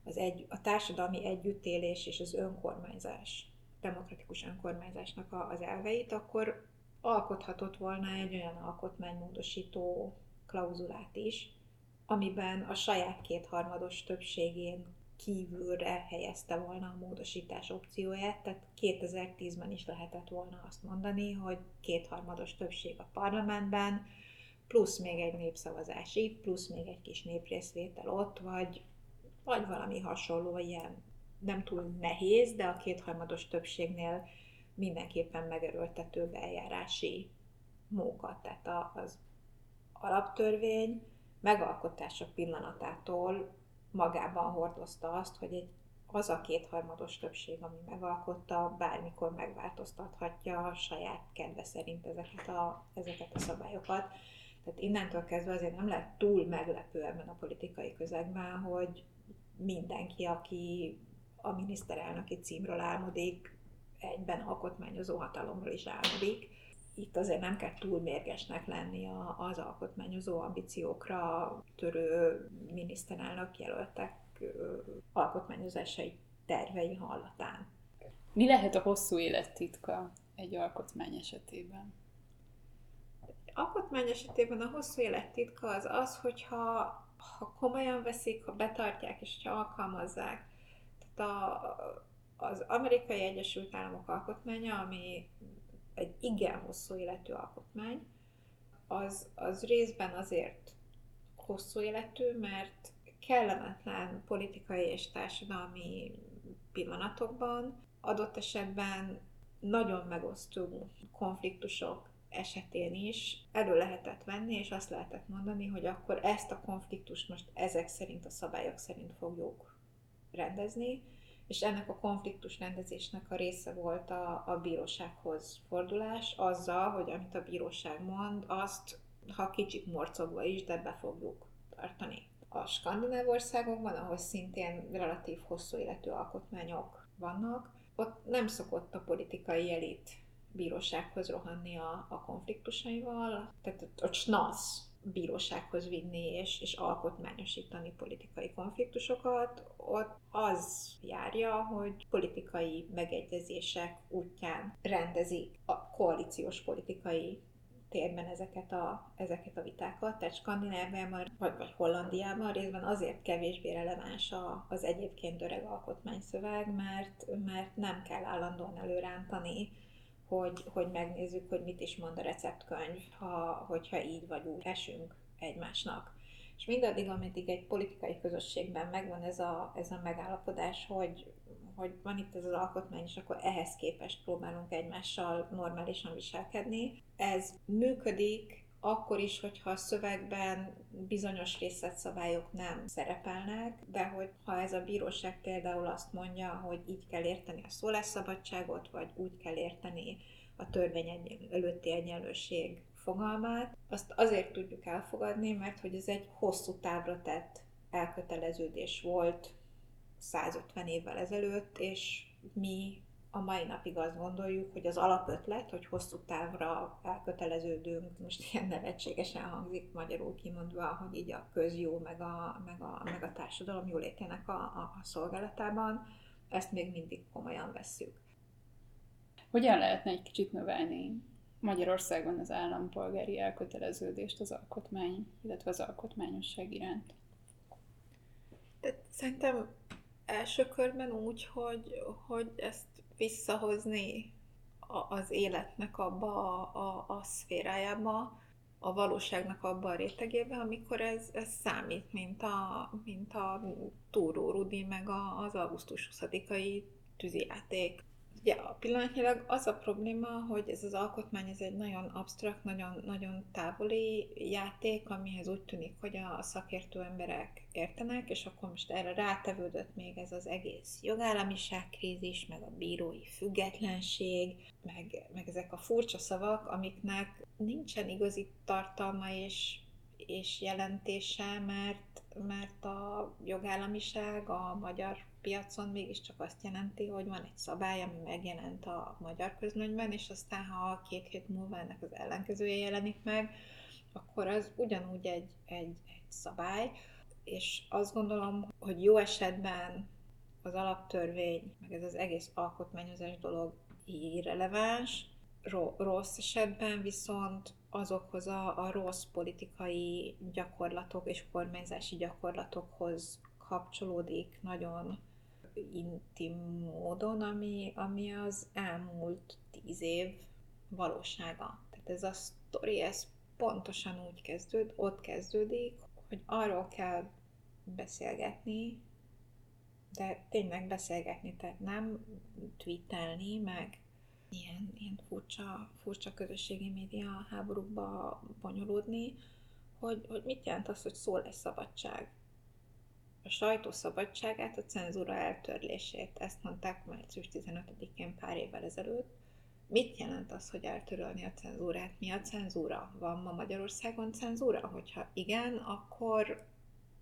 az egy, a társadalmi együttélés és az önkormányzás, demokratikus önkormányzásnak a, az elveit, akkor alkothatott volna egy olyan alkotmánymódosító klauzulát is, amiben a saját kétharmados többségén kívülre helyezte volna a módosítás opcióját, tehát 2010-ben is lehetett volna azt mondani, hogy kétharmados többség a parlamentben, plusz még egy népszavazás itt, plusz még egy kis néprészvétel ott, vagy, vagy valami hasonló ilyen nem túl nehéz, de a kétharmados többségnél mindenképpen megerőltető eljárási móka. Tehát az alaptörvény megalkotása pillanatától magában hordozta azt, hogy egy az a kétharmados többség, ami megalkotta, bármikor megváltoztathatja a saját kedve szerint ezeket a, ezeket a szabályokat. Tehát innentől kezdve azért nem lehet túl meglepő ebben a politikai közegben, hogy mindenki, aki a miniszterelnöki címről álmodik, egyben alkotmányozó hatalomról is álmodik. Itt azért nem kell túl mérgesnek lenni az alkotmányozó ambíciókra törő miniszterelnök jelöltek alkotmányozásai tervei hallatán. Mi lehet a hosszú élettitka egy alkotmány esetében? Alkotmány esetében a hosszú élettitka az az, hogyha ha komolyan veszik, ha betartják és ha alkalmazzák. Tehát a, az Amerikai Egyesült Államok alkotmánya, ami egy igen hosszú életű alkotmány, az, az részben azért hosszú életű, mert kellemetlen politikai és társadalmi pillanatokban adott esetben nagyon megosztó konfliktusok esetén is elő lehetett venni, és azt lehetett mondani, hogy akkor ezt a konfliktust most ezek szerint, a szabályok szerint fogjuk rendezni, és ennek a konfliktus rendezésnek a része volt a, a bírósághoz fordulás, azzal, hogy amit a bíróság mond, azt, ha kicsit morcogva is, de be fogjuk tartani. A skandináv országokban, ahol szintén relatív hosszú életű alkotmányok vannak, ott nem szokott a politikai elit bírósághoz rohanni a, a konfliktusaival, tehát ott snasz bírósághoz vinni és, és alkotmányosítani politikai konfliktusokat, ott az járja, hogy politikai megegyezések útján rendezik a koalíciós politikai térben ezeket a, ezeket a vitákat, tehát Skandináviában vagy, vagy Hollandiában részben azért kevésbé releváns az egyébként öreg alkotmányszöveg, mert, mert nem kell állandóan előrántani hogy, hogy megnézzük, hogy mit is mond a receptkönyv, ha, hogyha így vagy úgy esünk egymásnak. És mindaddig, ameddig egy politikai közösségben megvan ez a, ez a megállapodás, hogy, hogy van itt ez az alkotmány, és akkor ehhez képest próbálunk egymással normálisan viselkedni. Ez működik akkor is, hogyha a szövegben bizonyos részletszabályok nem szerepelnek, de hogy ha ez a bíróság például azt mondja, hogy így kell érteni a szólásszabadságot, vagy úgy kell érteni a törvény előtti egyenlőség fogalmát, azt azért tudjuk elfogadni, mert hogy ez egy hosszú távra tett elköteleződés volt 150 évvel ezelőtt, és mi a mai napig azt gondoljuk, hogy az alapötlet, hogy hosszú távra elköteleződünk, most ilyen nevetségesen hangzik magyarul kimondva, hogy így a közjó, meg a, meg a, meg a társadalom jólétének a, a, a szolgálatában, ezt még mindig komolyan vesszük. Hogyan lehetne egy kicsit növelni Magyarországon az állampolgári elköteleződést az alkotmány, illetve az alkotmányosság iránt? De szerintem első körben úgy, hogy, hogy ezt visszahozni az életnek abba a, a, a szférájába, a valóságnak abba a rétegébe, amikor ez, ez számít, mint a, mint a Túró Rudi, meg a, az augusztus 20-ai tűzijáték. Ugye a pillanatnyilag az a probléma, hogy ez az alkotmány ez egy nagyon absztrakt, nagyon, nagyon távoli játék, amihez úgy tűnik, hogy a szakértő emberek értenek, és akkor most erre rátevődött még ez az egész jogállamiság krízis, meg a bírói függetlenség, meg, meg ezek a furcsa szavak, amiknek nincsen igazi tartalma és, és jelentése, mert, mert a jogállamiság a magyar piacon mégiscsak azt jelenti, hogy van egy szabály, ami megjelent a magyar közlönyben, és aztán ha két hét múlva ennek az ellenkezője jelenik meg, akkor az ugyanúgy egy, egy, egy szabály, és azt gondolom, hogy jó esetben az alaptörvény, meg ez az egész alkotmányozás dolog irreleváns, rossz esetben viszont azokhoz a, a rossz politikai gyakorlatok és kormányzási gyakorlatokhoz kapcsolódik nagyon intim módon, ami, ami az elmúlt tíz év valósága. Tehát ez a sztori, ez pontosan úgy kezdőd, ott kezdődik, hogy arról kell beszélgetni, de tényleg beszélgetni, tehát nem tweetelni, meg ilyen, ilyen furcsa, furcsa közösségi média háborúkba bonyolódni, hogy, hogy mit jelent az, hogy szó lesz szabadság a sajtó szabadságát, a cenzúra eltörlését. Ezt mondták március 15-én pár évvel ezelőtt. Mit jelent az, hogy eltörölni a cenzúrát? Mi a cenzúra? Van ma Magyarországon cenzúra? Hogyha igen, akkor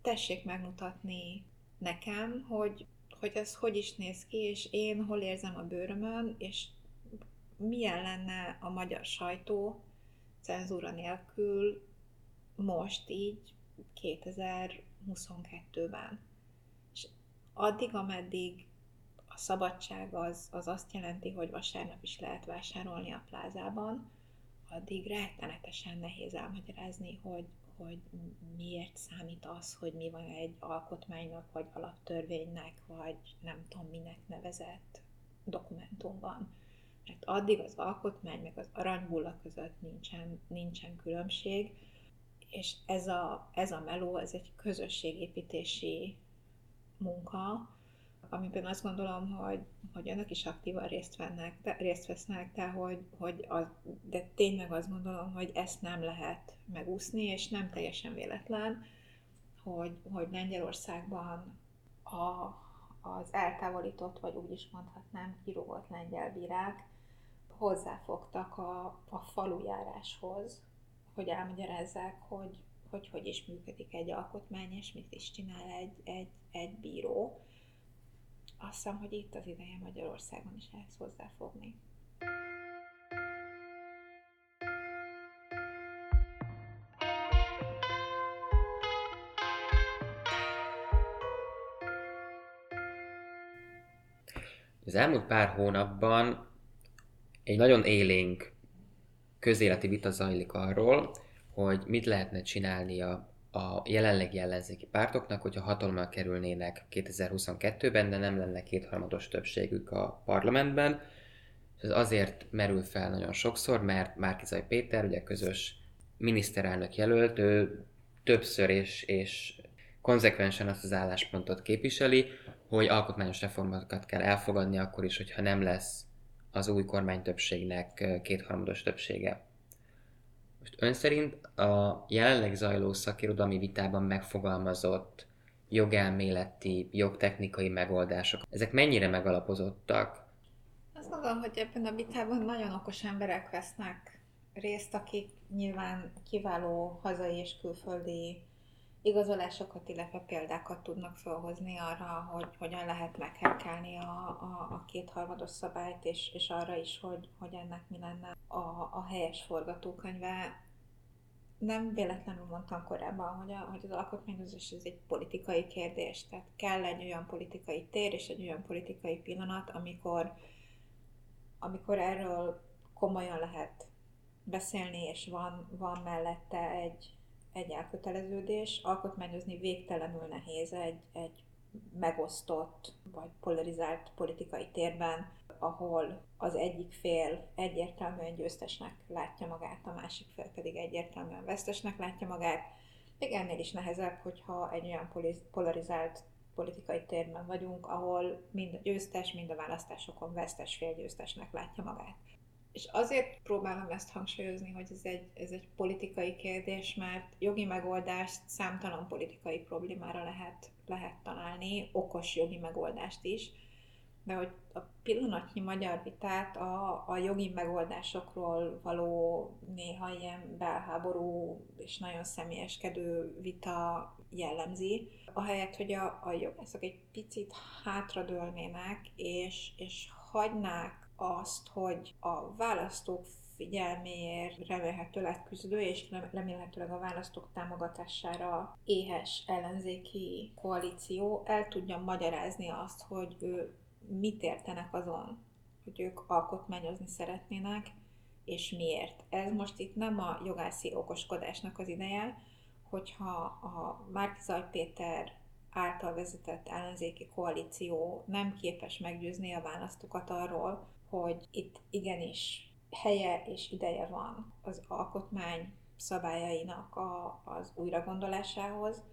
tessék megmutatni nekem, hogy, hogy ez hogy is néz ki, és én hol érzem a bőrömön, és milyen lenne a magyar sajtó cenzúra nélkül most így 2000 22-ben. És addig, ameddig a szabadság az, az azt jelenti, hogy vasárnap is lehet vásárolni a plázában, addig rettenetesen nehéz elmagyarázni, hogy, hogy miért számít az, hogy mi van egy alkotmánynak, vagy alaptörvénynek, vagy nem tudom minek nevezett dokumentumban. Mert addig az alkotmány meg az aranybulla között nincsen, nincsen különbség, és ez a, ez a meló, ez egy közösségépítési munka, amiben azt gondolom, hogy, hogy önök is aktívan részt, vennek, de, részt vesznek, de, hogy, hogy az, de tényleg azt gondolom, hogy ezt nem lehet megúszni, és nem teljesen véletlen, hogy, hogy Lengyelországban a, az eltávolított, vagy úgy is mondhatnám, kirúgott lengyel bírák hozzáfogtak a, a falujáráshoz, hogy elmagyarázzák, hogy, hogy hogy is működik egy alkotmány, és mit is csinál egy, egy, egy bíró. Azt hiszem, hogy itt az ideje Magyarországon is ehhez hozzáfogni. Az elmúlt pár hónapban egy nagyon élénk közéleti vita zajlik arról, hogy mit lehetne csinálni a, a jelenlegi ellenzéki pártoknak, hogyha hatalommal kerülnének 2022-ben, de nem lenne kétharmados többségük a parlamentben. Ez azért merül fel nagyon sokszor, mert Márkizaj Péter, ugye közös miniszterelnök jelölt, ő többször és, és konzekvensen azt az álláspontot képviseli, hogy alkotmányos reformokat kell elfogadni akkor is, hogyha nem lesz az új kormány többségnek kétharmados többsége. Most ön szerint a jelenleg zajló szakirodalmi vitában megfogalmazott jogelméleti, jogtechnikai megoldások, ezek mennyire megalapozottak? Azt gondolom, hogy ebben a vitában nagyon okos emberek vesznek részt, akik nyilván kiváló hazai és külföldi igazolásokat, illetve példákat tudnak felhozni arra, hogy hogyan lehet meghekkelni a, a, a kétharmados szabályt, és, és arra is, hogy, hogy ennek mi lenne a, a helyes forgatókönyve. Nem véletlenül mondtam korábban, hogy, a, hogy az alkotmányozás ez egy politikai kérdés, tehát kell egy olyan politikai tér és egy olyan politikai pillanat, amikor, amikor erről komolyan lehet beszélni, és van, van mellette egy, egy elköteleződés, alkotmányozni végtelenül nehéz egy, egy megosztott vagy polarizált politikai térben, ahol az egyik fél egyértelműen győztesnek látja magát, a másik fél pedig egyértelműen vesztesnek látja magát. Még ennél is nehezebb, hogyha egy olyan polarizált politikai térben vagyunk, ahol mind a győztes, mind a választásokon vesztes fél győztesnek látja magát. És azért próbálom ezt hangsúlyozni, hogy ez egy, ez egy politikai kérdés, mert jogi megoldást számtalan politikai problémára lehet, lehet találni, okos jogi megoldást is, de hogy a pillanatnyi magyar vitát a, a jogi megoldásokról való néha ilyen belháború és nagyon személyeskedő vita jellemzi, ahelyett, hogy a, a jogászok egy picit hátradőlnének, és, és hagynák azt, hogy a választók figyelméért remélhetőleg küzdő, és remélhetőleg a választók támogatására éhes ellenzéki koalíció el tudja magyarázni azt, hogy ő mit értenek azon, hogy ők alkotmányozni szeretnének, és miért. Ez most itt nem a jogászi okoskodásnak az ideje, hogyha a Márkizaj Péter által vezetett ellenzéki koalíció nem képes meggyőzni a választókat arról, hogy itt igenis helye és ideje van az alkotmány szabályainak a, az újragondolásához,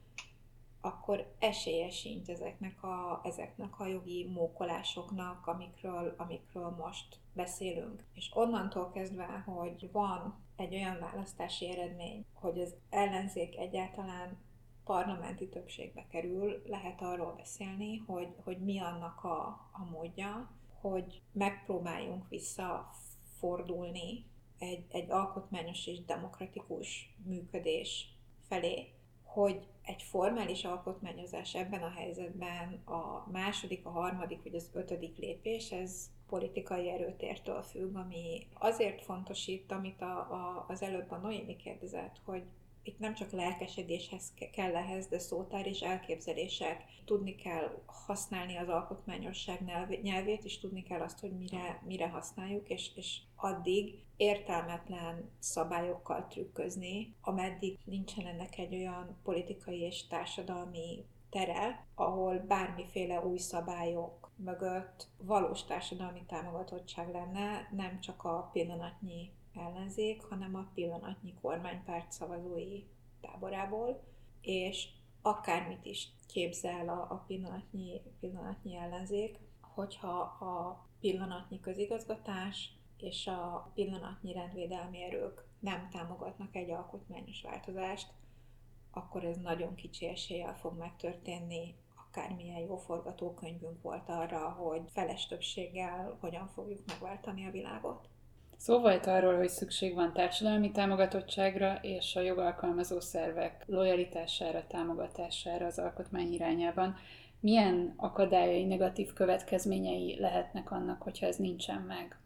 akkor esélye sincs ezeknek a, ezeknek a jogi mókolásoknak, amikről, amikről most beszélünk. És onnantól kezdve, hogy van egy olyan választási eredmény, hogy az ellenzék egyáltalán parlamenti többségbe kerül, lehet arról beszélni, hogy, hogy mi annak a, a módja, hogy megpróbáljunk visszafordulni egy, egy alkotmányos és demokratikus működés felé, hogy egy formális alkotmányozás ebben a helyzetben a második, a harmadik vagy az ötödik lépés, ez politikai erőtértől függ, ami azért fontos itt, amit a, a, az előbb a Noémi kérdezett, hogy itt nem csak lelkesedéshez kell ehhez, de szótár és elképzelések. Tudni kell használni az alkotmányosság nyelvét, és tudni kell azt, hogy mire, mire használjuk, és, és addig értelmetlen szabályokkal trükközni, ameddig nincsen ennek egy olyan politikai és társadalmi tere, ahol bármiféle új szabályok mögött valós társadalmi támogatottság lenne, nem csak a pillanatnyi ellenzék, hanem a pillanatnyi kormánypárt szavazói táborából, és akármit is képzel a, a pillanatnyi, pillanatnyi ellenzék, hogyha a pillanatnyi közigazgatás és a pillanatnyi rendvédelmi erők nem támogatnak egy alkotmányos változást, akkor ez nagyon kicsi eséllyel fog megtörténni, akármilyen jó forgatókönyvünk volt arra, hogy feles többséggel hogyan fogjuk megváltani a világot. Szó volt arról, hogy szükség van társadalmi támogatottságra és a jogalkalmazó szervek lojalitására, támogatására az alkotmány irányában. Milyen akadályai, negatív következményei lehetnek annak, hogyha ez nincsen meg?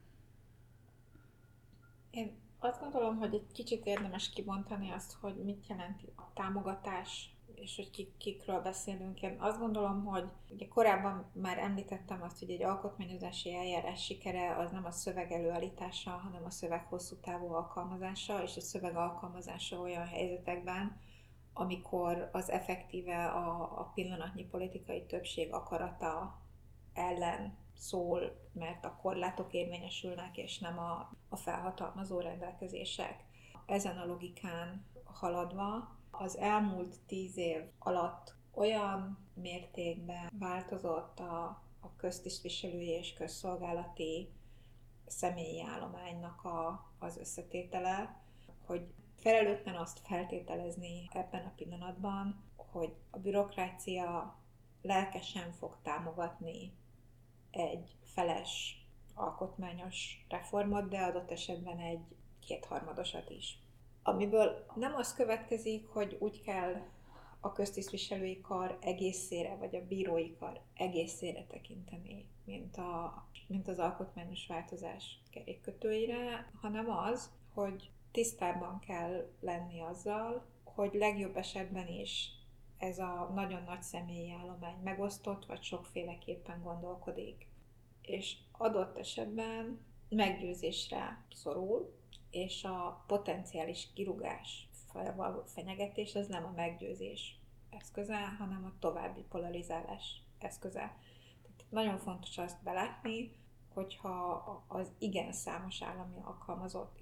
Én azt gondolom, hogy egy kicsit érdemes kibontani azt, hogy mit jelent a támogatás, és hogy kik, kikről beszélünk. Én azt gondolom, hogy ugye korábban már említettem azt, hogy egy alkotmányozási eljárás sikere az nem a szöveg előállítása, hanem a szöveg hosszú távú alkalmazása, és a szöveg alkalmazása olyan helyzetekben, amikor az effektíve a, a pillanatnyi politikai többség akarata ellen szól, mert a korlátok érvényesülnek, és nem a, a felhatalmazó rendelkezések. Ezen a logikán haladva az elmúlt tíz év alatt olyan mértékben változott a, a köztisztviselői és közszolgálati személyi állománynak a, az összetétele, hogy felelőtlen azt feltételezni ebben a pillanatban, hogy a bürokrácia lelkesen fog támogatni egy feles alkotmányos reformot, de adott esetben egy kétharmadosat is. Amiből nem az következik, hogy úgy kell a köztisztviselői kar egészére, vagy a bírói kar egészére tekinteni, mint, a, mint az alkotmányos változás kerékkötőire, hanem az, hogy tisztában kell lenni azzal, hogy legjobb esetben is ez a nagyon nagy személyi állomány megosztott, vagy sokféleképpen gondolkodik. És adott esetben meggyőzésre szorul, és a potenciális kirugás, fenyegetés az nem a meggyőzés eszköze, hanem a további polarizálás eszköze. Tehát nagyon fontos azt belátni, hogyha az igen számos állami alkalmazott,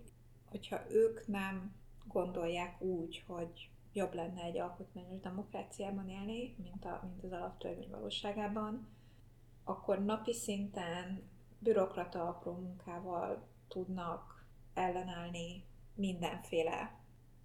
hogyha ők nem gondolják úgy, hogy jobb lenne egy alkotmányos demokráciában élni, mint, a, mint az alaptörvény valóságában, akkor napi szinten bürokrata apró munkával tudnak ellenállni mindenféle,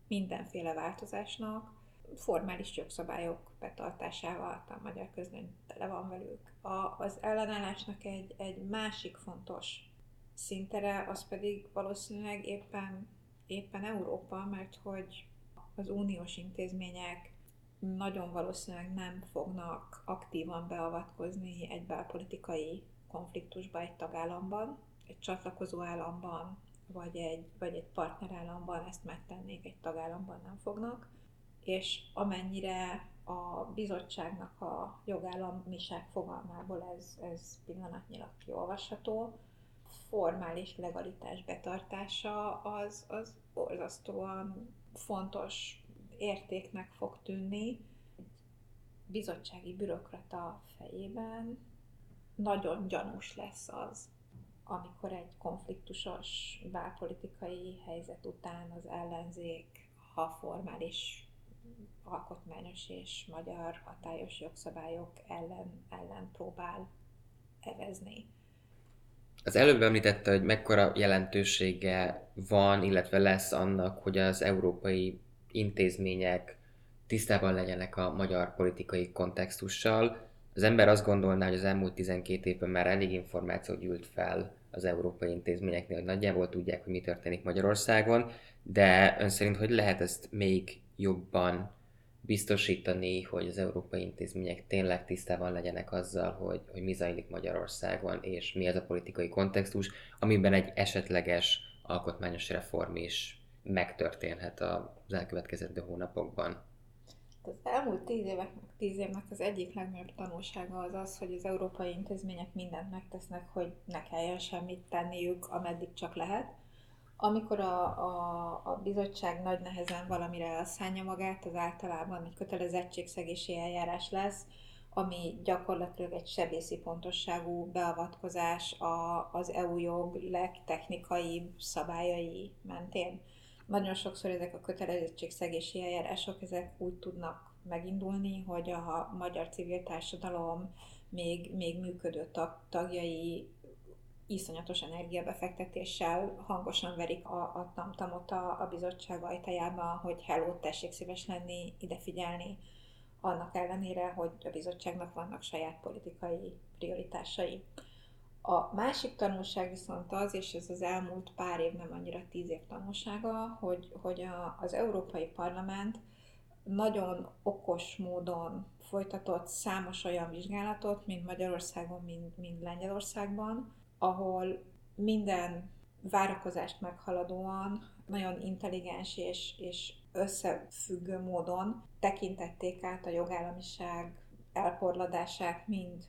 mindenféle változásnak, formális jogszabályok betartásával, a magyar közlöny tele van velük. A, az ellenállásnak egy, egy másik fontos szintere, az pedig valószínűleg éppen, éppen Európa, mert hogy az uniós intézmények nagyon valószínűleg nem fognak aktívan beavatkozni egy belpolitikai konfliktusba egy tagállamban, egy csatlakozó államban, vagy egy, vagy egy partnerállamban ezt megtennék, egy tagállamban nem fognak, és amennyire a bizottságnak a jogállamiság fogalmából ez, ez pillanatnyilag kiolvasható, formális legalitás betartása az, az borzasztóan fontos értéknek fog tűnni. Egy bizottsági bürokrata fejében nagyon gyanús lesz az, amikor egy konfliktusos belpolitikai helyzet után az ellenzék, ha formális alkotmányos és magyar hatályos jogszabályok ellen, ellen próbál evezni. Az előbb említette, hogy mekkora jelentősége van, illetve lesz annak, hogy az európai intézmények tisztában legyenek a magyar politikai kontextussal. Az ember azt gondolná, hogy az elmúlt 12 évben már elég információ gyűlt fel az európai intézményeknél, hogy nagyjából tudják, hogy mi történik Magyarországon, de ön szerint hogy lehet ezt még jobban biztosítani, hogy az európai intézmények tényleg tisztában legyenek azzal, hogy, hogy mi zajlik Magyarországon, és mi ez a politikai kontextus, amiben egy esetleges alkotmányos reform is megtörténhet az elkövetkező hónapokban. Az elmúlt tíz évek, tíz évnek az egyik legnagyobb tanulsága az az, hogy az európai intézmények mindent megtesznek, hogy ne kelljen semmit tenniük, ameddig csak lehet. Amikor a, a, a bizottság nagy nehezen valamire elszánja magát, az általában egy kötelezettségszegési eljárás lesz, ami gyakorlatilag egy sebészi pontosságú beavatkozás a, az EU jog legtechnikai szabályai mentén Nagyon sokszor ezek a kötelezettségszegési eljárások ezek úgy tudnak megindulni, hogy a magyar civil társadalom még, még működő tag, tagjai iszonyatos energiabefektetéssel hangosan verik a, a tamtamot a, a bizottság ajtajában, hogy hello, tessék szíves lenni, ide figyelni, annak ellenére, hogy a bizottságnak vannak saját politikai prioritásai. A másik tanulság viszont az, és ez az elmúlt pár év, nem annyira tíz év tanulsága, hogy, hogy a, az Európai Parlament nagyon okos módon folytatott számos olyan vizsgálatot, mint Magyarországon, mint, mint Lengyelországban, ahol minden várakozást meghaladóan nagyon intelligens és, és összefüggő módon tekintették át a jogállamiság elporladását mind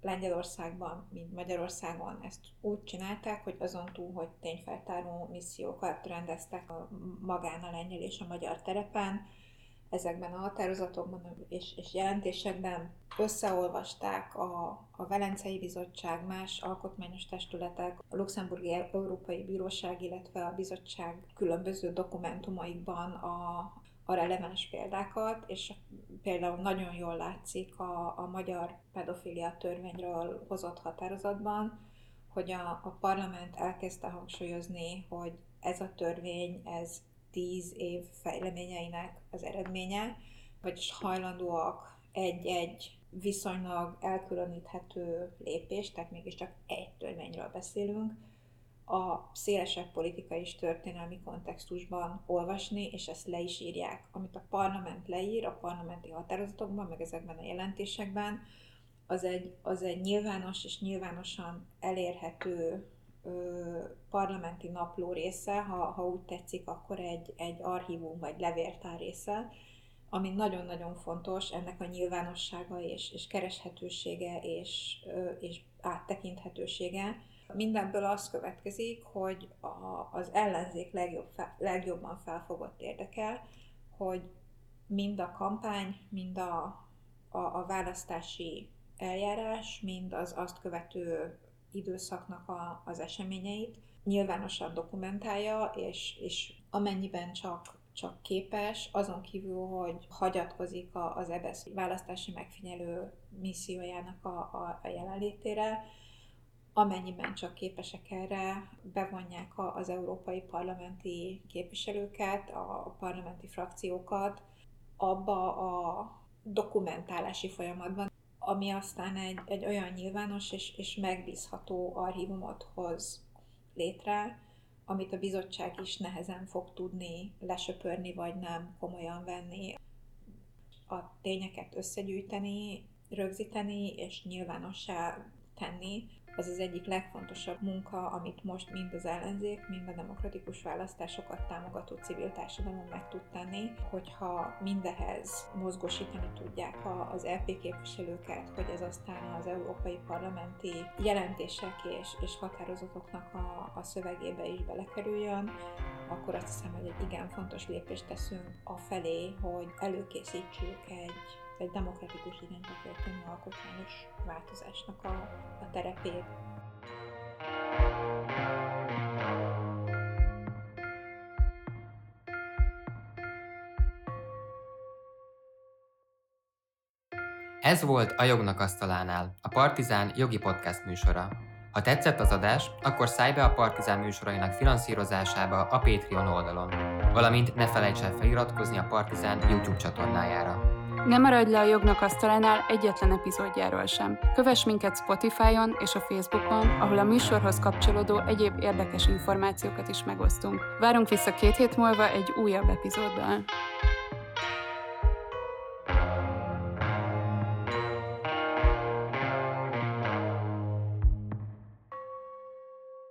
Lengyelországban, mint Magyarországon ezt úgy csinálták, hogy azon túl, hogy tényfeltáró missziókat rendeztek a magán a lengyel és a magyar terepen, ezekben a határozatokban és, és jelentésekben összeolvasták a, a Velencei Bizottság, más alkotmányos testületek, a Luxemburgi Európai Bíróság, illetve a bizottság különböző dokumentumaikban a, a releváns példákat, és például nagyon jól látszik a, a magyar pedofilia törvényről hozott határozatban, hogy a, a parlament elkezdte hangsúlyozni, hogy ez a törvény, ez tíz év fejleményeinek az eredménye, vagyis hajlandóak egy-egy viszonylag elkülöníthető lépés, tehát mégiscsak egy törvényről beszélünk, a szélesebb politikai és történelmi kontextusban olvasni, és ezt le is írják. Amit a parlament leír, a parlamenti határozatokban, meg ezekben a jelentésekben, az egy, az egy nyilvános és nyilvánosan elérhető ö, parlamenti napló része, ha, ha úgy tetszik, akkor egy, egy archívum vagy levéltár része, ami nagyon-nagyon fontos, ennek a nyilvánossága és, és kereshetősége és, ö, és áttekinthetősége. Mindenből az következik, hogy a, az ellenzék legjobb, legjobban felfogott érdekel, hogy mind a kampány, mind a, a, a választási eljárás, mind az azt követő időszaknak a, az eseményeit nyilvánosan dokumentálja, és, és amennyiben csak csak képes, azon kívül, hogy hagyatkozik az EBSZ választási megfigyelő missziójának a, a, a jelenlétére, amennyiben csak képesek erre, bevonják az európai parlamenti képviselőket, a parlamenti frakciókat abba a dokumentálási folyamatban, ami aztán egy, egy olyan nyilvános és, és megbízható archívumot hoz létre, amit a bizottság is nehezen fog tudni lesöpörni, vagy nem komolyan venni. A tényeket összegyűjteni, rögzíteni és nyilvánossá tenni, az az egyik legfontosabb munka, amit most mind az ellenzék, mind a demokratikus választásokat támogató civil társadalom meg tud tenni, hogyha mindehez mozgosítani tudják az LP képviselőket, hogy ez aztán az európai parlamenti jelentések és, és határozatoknak a, a szövegébe is belekerüljön, akkor azt hiszem, hogy egy igen fontos lépést teszünk a felé, hogy előkészítsük egy egy demokratikus irányba történő alkotmányos változásnak a, a terepét. Ez volt a Jognak Asztalánál, a Partizán jogi podcast műsora. Ha tetszett az adás, akkor szállj be a Partizán műsorainak finanszírozásába a Patreon oldalon, valamint ne felejts el feliratkozni a Partizán YouTube csatornájára. Ne maradj le a jognak asztalánál egyetlen epizódjáról sem. Kövess minket Spotify-on és a Facebookon, ahol a műsorhoz kapcsolódó egyéb érdekes információkat is megosztunk. Várunk vissza két hét múlva egy újabb epizóddal.